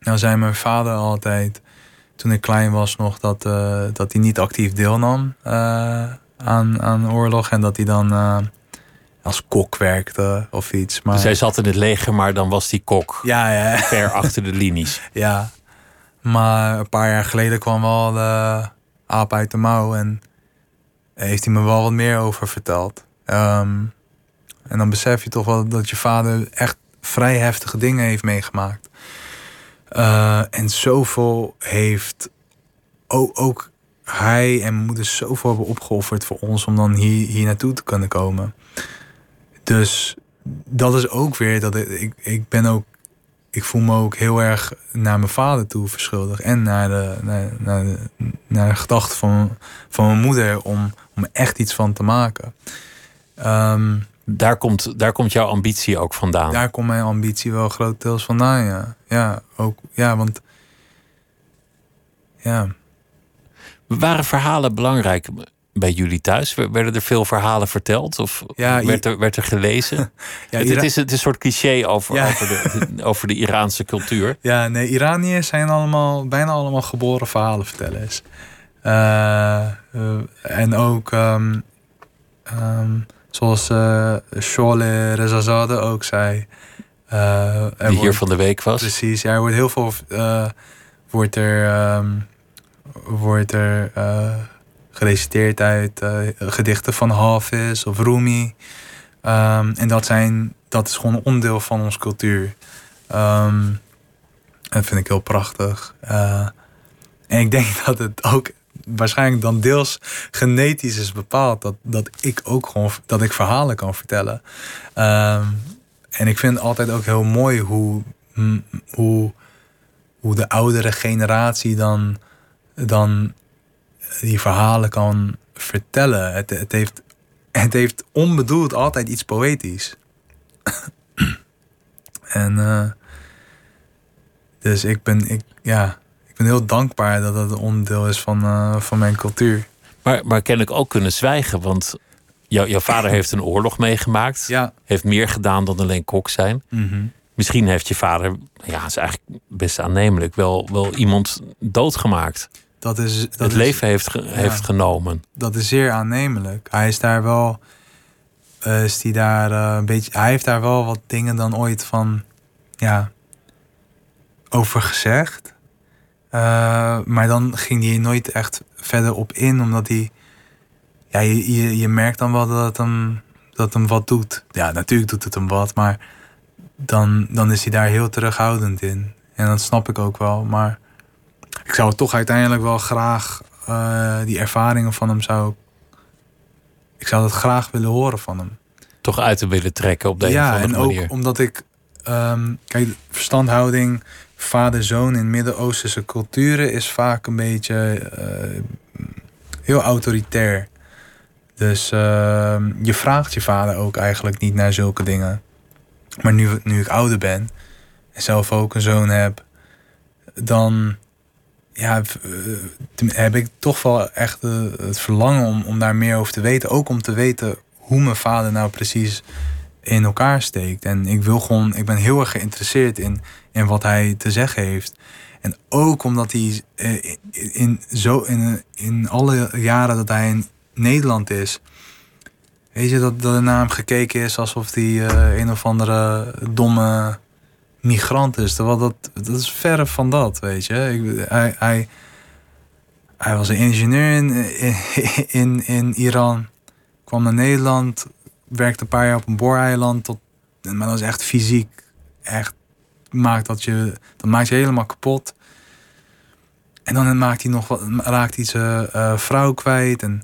S5: Nou zei mijn vader altijd, toen ik klein was nog, dat, dat hij niet actief deelnam aan, aan oorlog. En dat hij dan eh, als kok werkte of iets. Maar...
S4: Dus hij zat in het leger, maar dan was die kok
S5: Ja, ja,
S4: ver achter de linies.
S5: ja. Maar een paar jaar geleden kwam wel de aap uit de mouw. En heeft hij me wel wat meer over verteld. Ehm, en dan besef je toch wel dat je vader echt vrij heftige dingen heeft meegemaakt. Eh, en zoveel heeft ook, ook hij en mijn moeder zoveel hebben opgeofferd voor ons om dan hier, hier naartoe te kunnen komen. Dus dat is ook weer dat ik, ik, ik ben ook, ik voel me ook heel erg naar mijn vader toe verschuldigd en naar de, naar, naar de, naar de gedachte van, van mijn moeder om, om echt iets van te maken. Ehm,
S4: Daar komt, daar komt jouw ambitie ook vandaan.
S5: daar komt mijn ambitie wel grotendeels vandaan, ja. Ja, ook, ja, want... Ja,
S4: Waren verhalen belangrijk bij jullie thuis? Werden er veel verhalen verteld? Of
S5: Ja,
S4: werd, er, werd er gelezen?
S5: ja,
S4: het, is, het is een soort cliché over,
S5: Ja.
S4: over, de, over de Iraanse cultuur.
S5: ja nee, Iraniërs zijn allemaal, bijna allemaal geboren verhalenvertellers. Eh, eh, en ook, ehm, ehm, zoals eh Sholeh Rezazadeh ook zei...
S4: Die hier
S5: wordt-
S4: van de week was.
S5: Precies, ja, er wordt heel veel wordt er, ehm, wordt er eh, gereciteerd uit eh, gedichten van Hafiz of Rumi. Ehm, en dat, zijn, dat is gewoon onderdeel van onze cultuur. Ehm, dat vind ik heel prachtig. Eh, en ik denk dat het ook waarschijnlijk dan deels genetisch is bepaald. Dat, dat ik ook gewoon dat ik verhalen kan vertellen. Ehm, en ik vind het altijd ook heel mooi hoe, mm, hoe, hoe de oudere generatie dan, dan die verhalen kan vertellen. Het, het, heeft, het heeft onbedoeld altijd iets poëtisch. en eh, dus ik ben, ik, ja, ik ben heel dankbaar dat dat een onderdeel is van, eh, van mijn cultuur.
S4: Maar, maar kennelijk ook kunnen zwijgen. Want jou, jouw vader heeft een oorlog meegemaakt.
S5: Ja.
S4: Heeft meer gedaan dan alleen kok zijn.
S5: Mhm.
S4: Misschien heeft je vader, ja, is eigenlijk best aannemelijk, wel, wel iemand doodgemaakt.
S5: Dat is, dat
S4: het
S5: is,
S4: leven heeft, ge- heeft genomen.
S5: dat is zeer aannemelijk. Hij is daar wel. eh, is die daar eh, een beetje. Hij heeft daar wel wat dingen dan ooit van. Ja. over gezegd. Eh, maar dan ging hij nooit echt verder op in, omdat hij. Ja, je, je, je merkt dan wel dat het, hem, dat hem wat doet. Ja, natuurlijk doet het hem wat, maar dan, dan is hij daar heel terughoudend in. En dat snap ik ook wel. Maar ik zou toch uiteindelijk wel graag eh, die ervaringen van hem zou. Ik zou dat graag willen horen van hem.
S4: Toch uit te willen trekken op deze
S5: ja,
S4: of
S5: en
S4: andere
S5: ook
S4: manier.
S5: omdat ik. ehm, kijk, verstandhouding vader-zoon in Midden-Oosterse culturen is vaak een beetje eh, heel autoritair. Dus ehm, je vraagt je vader ook eigenlijk niet naar zulke dingen. Maar nu, nu ik ouder ben en zelf ook een zoon heb, dan ja, eh, heb ik toch wel echt eh, het verlangen om, om daar meer over te weten. Ook om te weten hoe mijn vader nou precies in elkaar steekt. En ik wil gewoon, ik ben heel erg geïnteresseerd in, in wat hij te zeggen heeft. En ook omdat hij eh, in, zo, in, in alle jaren dat hij in Nederland is, weet je, dat, dat er naar hem gekeken is alsof hij een of andere domme migrant is. Terwijl dat, dat is verre van dat, weet je. Ik, hij, hij, hij was een ingenieur in, in, in, Iran, kwam naar Nederland, werkte een paar jaar op een booreiland. Tot, maar dat is echt fysiek. Echt maakt dat je. Dat maakt je helemaal kapot. En dan maakt hij nog raakt hij zijn eh, vrouw kwijt. En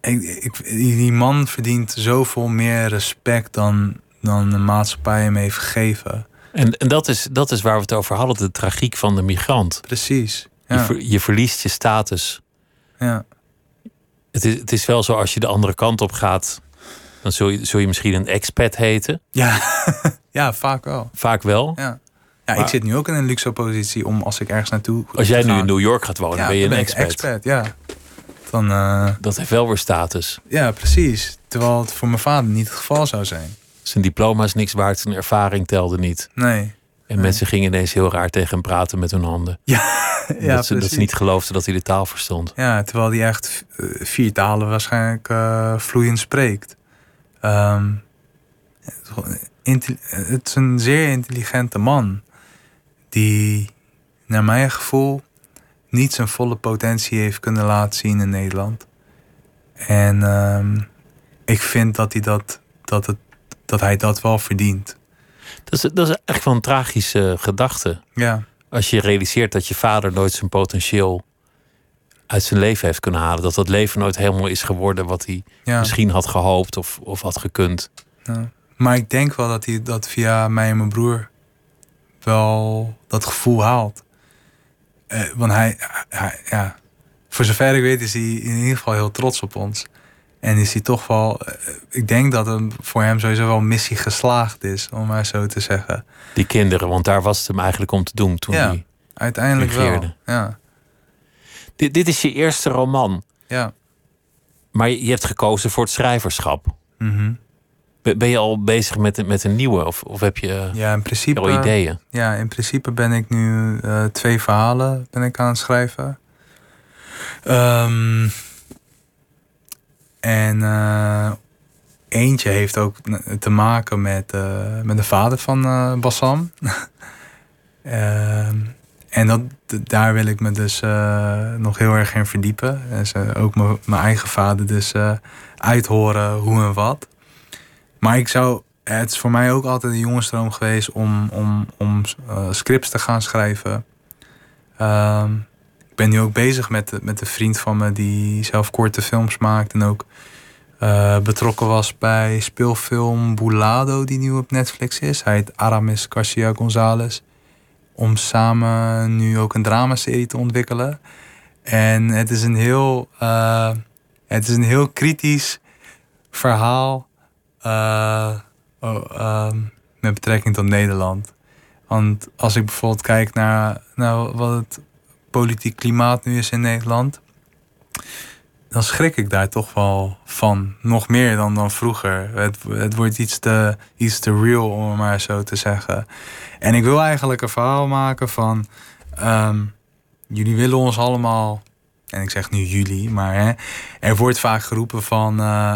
S5: ik, die man verdient zoveel meer respect dan, dan de maatschappij hem heeft gegeven.
S4: En, en dat, is, dat is waar we het over hadden, de tragiek van de migrant.
S5: Precies.
S4: Je, ver- je verliest je status.
S5: ja.
S4: Het is, het is wel zo, als je de andere kant op gaat, dan zul je, zul je misschien een expat heten.
S5: ja. ja, vaak wel.
S4: Vaak wel.
S5: Ja, ja ik zit nu ook in een luxe positie om als ik ergens naartoe.
S4: Als jij nu in New York gaat wonen,
S5: ja,
S4: ben je een
S5: ik
S4: expat.
S5: expert. Ja. Dan, eh,
S4: Dat heeft wel weer status.
S5: ja, precies. Terwijl het voor mijn vader niet het geval zou zijn.
S4: Zijn diploma is niks waard, zijn ervaring telde niet.
S5: Nee.
S4: En mensen gingen ineens heel raar tegen hem praten met hun handen.
S5: Ja, Ja,
S4: dat, ze, dat ze niet geloofden dat hij de taal verstond.
S5: Ja, terwijl hij echt eh, vier talen waarschijnlijk eh, vloeiend spreekt. Ehm, is het is een zeer intelligente man. Die, naar mijn gevoel, niet zijn volle potentie heeft kunnen laten zien in Nederland. En ehm, ik vind dat hij dat, dat, het, dat hij dat wel verdient.
S4: Dat is, dat is echt wel een tragische gedachte.
S5: Ja,
S4: Als je realiseert dat je vader nooit zijn potentieel uit zijn leven heeft kunnen halen. Dat dat leven nooit helemaal is geworden wat hij
S5: ja.
S4: misschien had gehoopt of, of had gekund.
S5: Ja. Maar ik denk wel dat hij dat via mij en mijn broer wel dat gevoel haalt. Eh, want hij, hij- ja, voor zover ik weet, is hij in ieder geval heel trots op ons. En is hij toch wel, eh, ik denk dat het voor hem sowieso wel missie geslaagd is, om maar zo te zeggen.
S4: Die kinderen, want daar was het hem eigenlijk om te doen toen
S5: Ja.
S4: hij...
S5: Uiteindelijk wel. Ja,
S4: Dit, dit is je eerste roman,
S5: ja.
S4: maar je hebt gekozen voor het schrijverschap.
S5: Mhm.
S4: Ben ben je al bezig met, een- met een nieuwe of, of heb je
S5: ja in principe.
S4: al ideeën?
S5: Ja, in principe ben ik nu eh, twee verhalen ben ik aan het schrijven. Ehm, en eh, eentje heeft ook te maken met, eh, met de vader van eh, Bassam. Ehm, en dat, daar wil ik me dus nog heel erg in verdiepen. En ze, ook mijn eigen vader dus uithoren hoe en wat. Maar ik zou het is voor mij ook altijd een jongensdroom geweest om, om, om scripts te gaan schrijven. Ehm, ben nu ook bezig met, met een vriend van me die zelf korte films maakt. En ook eh, betrokken was bij speelfilm Bulado, die nu op Netflix is. Hij heet Aramis Garcia Gonzalez. Om samen nu ook een dramaserie te ontwikkelen. En het is een heel, eh, het is een heel kritisch verhaal. eh, oh, ehm, met betrekking tot Nederland. Want als ik bijvoorbeeld kijk naar, naar wat het politiek klimaat nu is in Nederland, dan schrik ik daar toch wel van. Nog meer dan, dan vroeger. Het, het wordt iets te, iets te real, om het maar zo te zeggen. En ik wil eigenlijk een verhaal maken van. ehm, jullie willen ons allemaal. En ik zeg nu jullie, maar hè, er wordt vaak geroepen van. eh,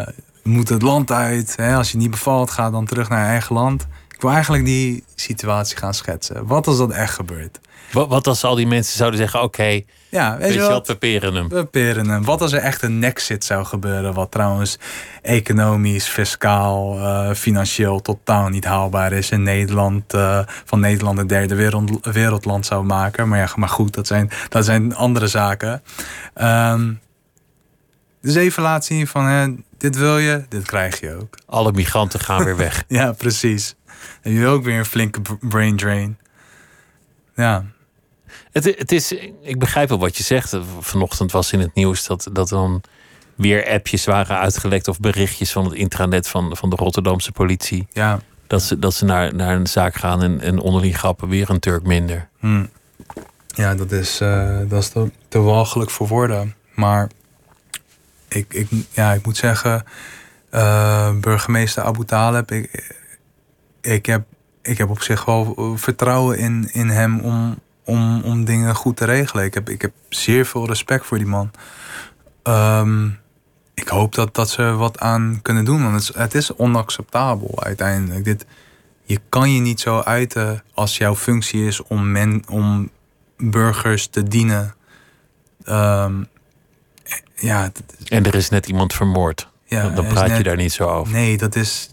S5: eh, moet het land uit. Hè? Als je niet bevalt, ga dan terug naar je eigen land. Ik wil eigenlijk die situatie gaan schetsen. Wat als dat echt gebeurt?
S4: Wat, wat als al die mensen zouden zeggen: oké,
S5: Ja, weet
S4: weet
S5: je wat?
S4: wat, we peren hem.
S5: We peren hem. Wat als er echt een nexit zou gebeuren, wat trouwens economisch, fiscaal, eh, financieel totaal niet haalbaar is in Nederland, eh, van Nederland een derde wereld, wereldland zou maken. Maar ja, maar goed, dat zijn, dat zijn andere zaken. Ehm, dus even laten zien van, hè, dit wil je, dit krijg je ook.
S4: Alle migranten gaan weer weg.
S5: Ja, precies. En je wil ook weer een flinke brain drain. Ja,
S4: Het, het is, ik begrijp wel wat je zegt. Vanochtend was in het nieuws dat, dat dan weer appjes waren uitgelekt of berichtjes van het intranet van, van de Rotterdamse politie.
S5: ja.
S4: Dat ze, dat ze naar, naar een zaak gaan en, en onder die grappen weer een Turk minder.
S5: Hm. Ja, dat is, eh, dat is te, te walgelijk voor woorden. Maar ik, ik, ja, ik moet zeggen, eh, burgemeester Abu Talib, ik, ik, heb, ik heb op zich wel vertrouwen in, in hem om, om, om dingen goed te regelen. Ik heb, ik heb zeer veel respect voor die man. Ehm, ik hoop dat, dat ze er wat aan kunnen doen. Want het is, het is onacceptabel uiteindelijk. Dit, je kan je niet zo uiten als jouw functie is om, men, om burgers te dienen. Ehm, ja,
S4: En er is net iemand vermoord.
S5: ja,
S4: dan praat je daar niet zo over.
S5: Nee, dat is,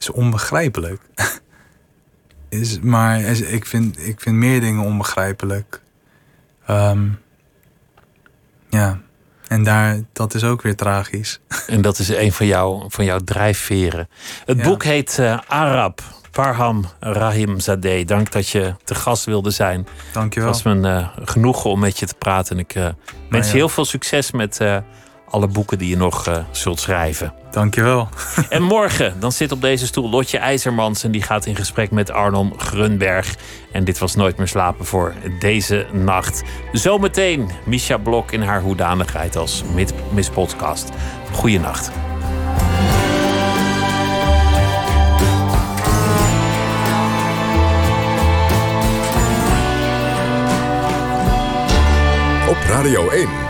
S5: is onbegrijpelijk. is, maar is- ik, vind, ik vind meer dingen onbegrijpelijk. Ehm, ja, en daar, dat is ook weer tragisch.
S4: En dat is een van, jou, van jouw drijfveren. Het
S5: Ja.
S4: boek heet eh, Arab, Parham Rahimzadeh. Dank dat je te gast wilde zijn. Het
S5: Dankjewel.
S4: was me eh, genoegen om met je te praten. En ik eh, wens je
S5: ja.
S4: heel veel succes met alle boeken die je nog eh, zult schrijven.
S5: Dankjewel.
S4: En morgen, dan zit op deze stoel Lotje IJzermans... en die gaat in gesprek met Arnon Grunberg. En dit was Nooit meer slapen voor deze nacht. Zometeen Misha Blok in haar hoedanigheid als Miss Podcast. Goeienacht.
S2: Radio 1.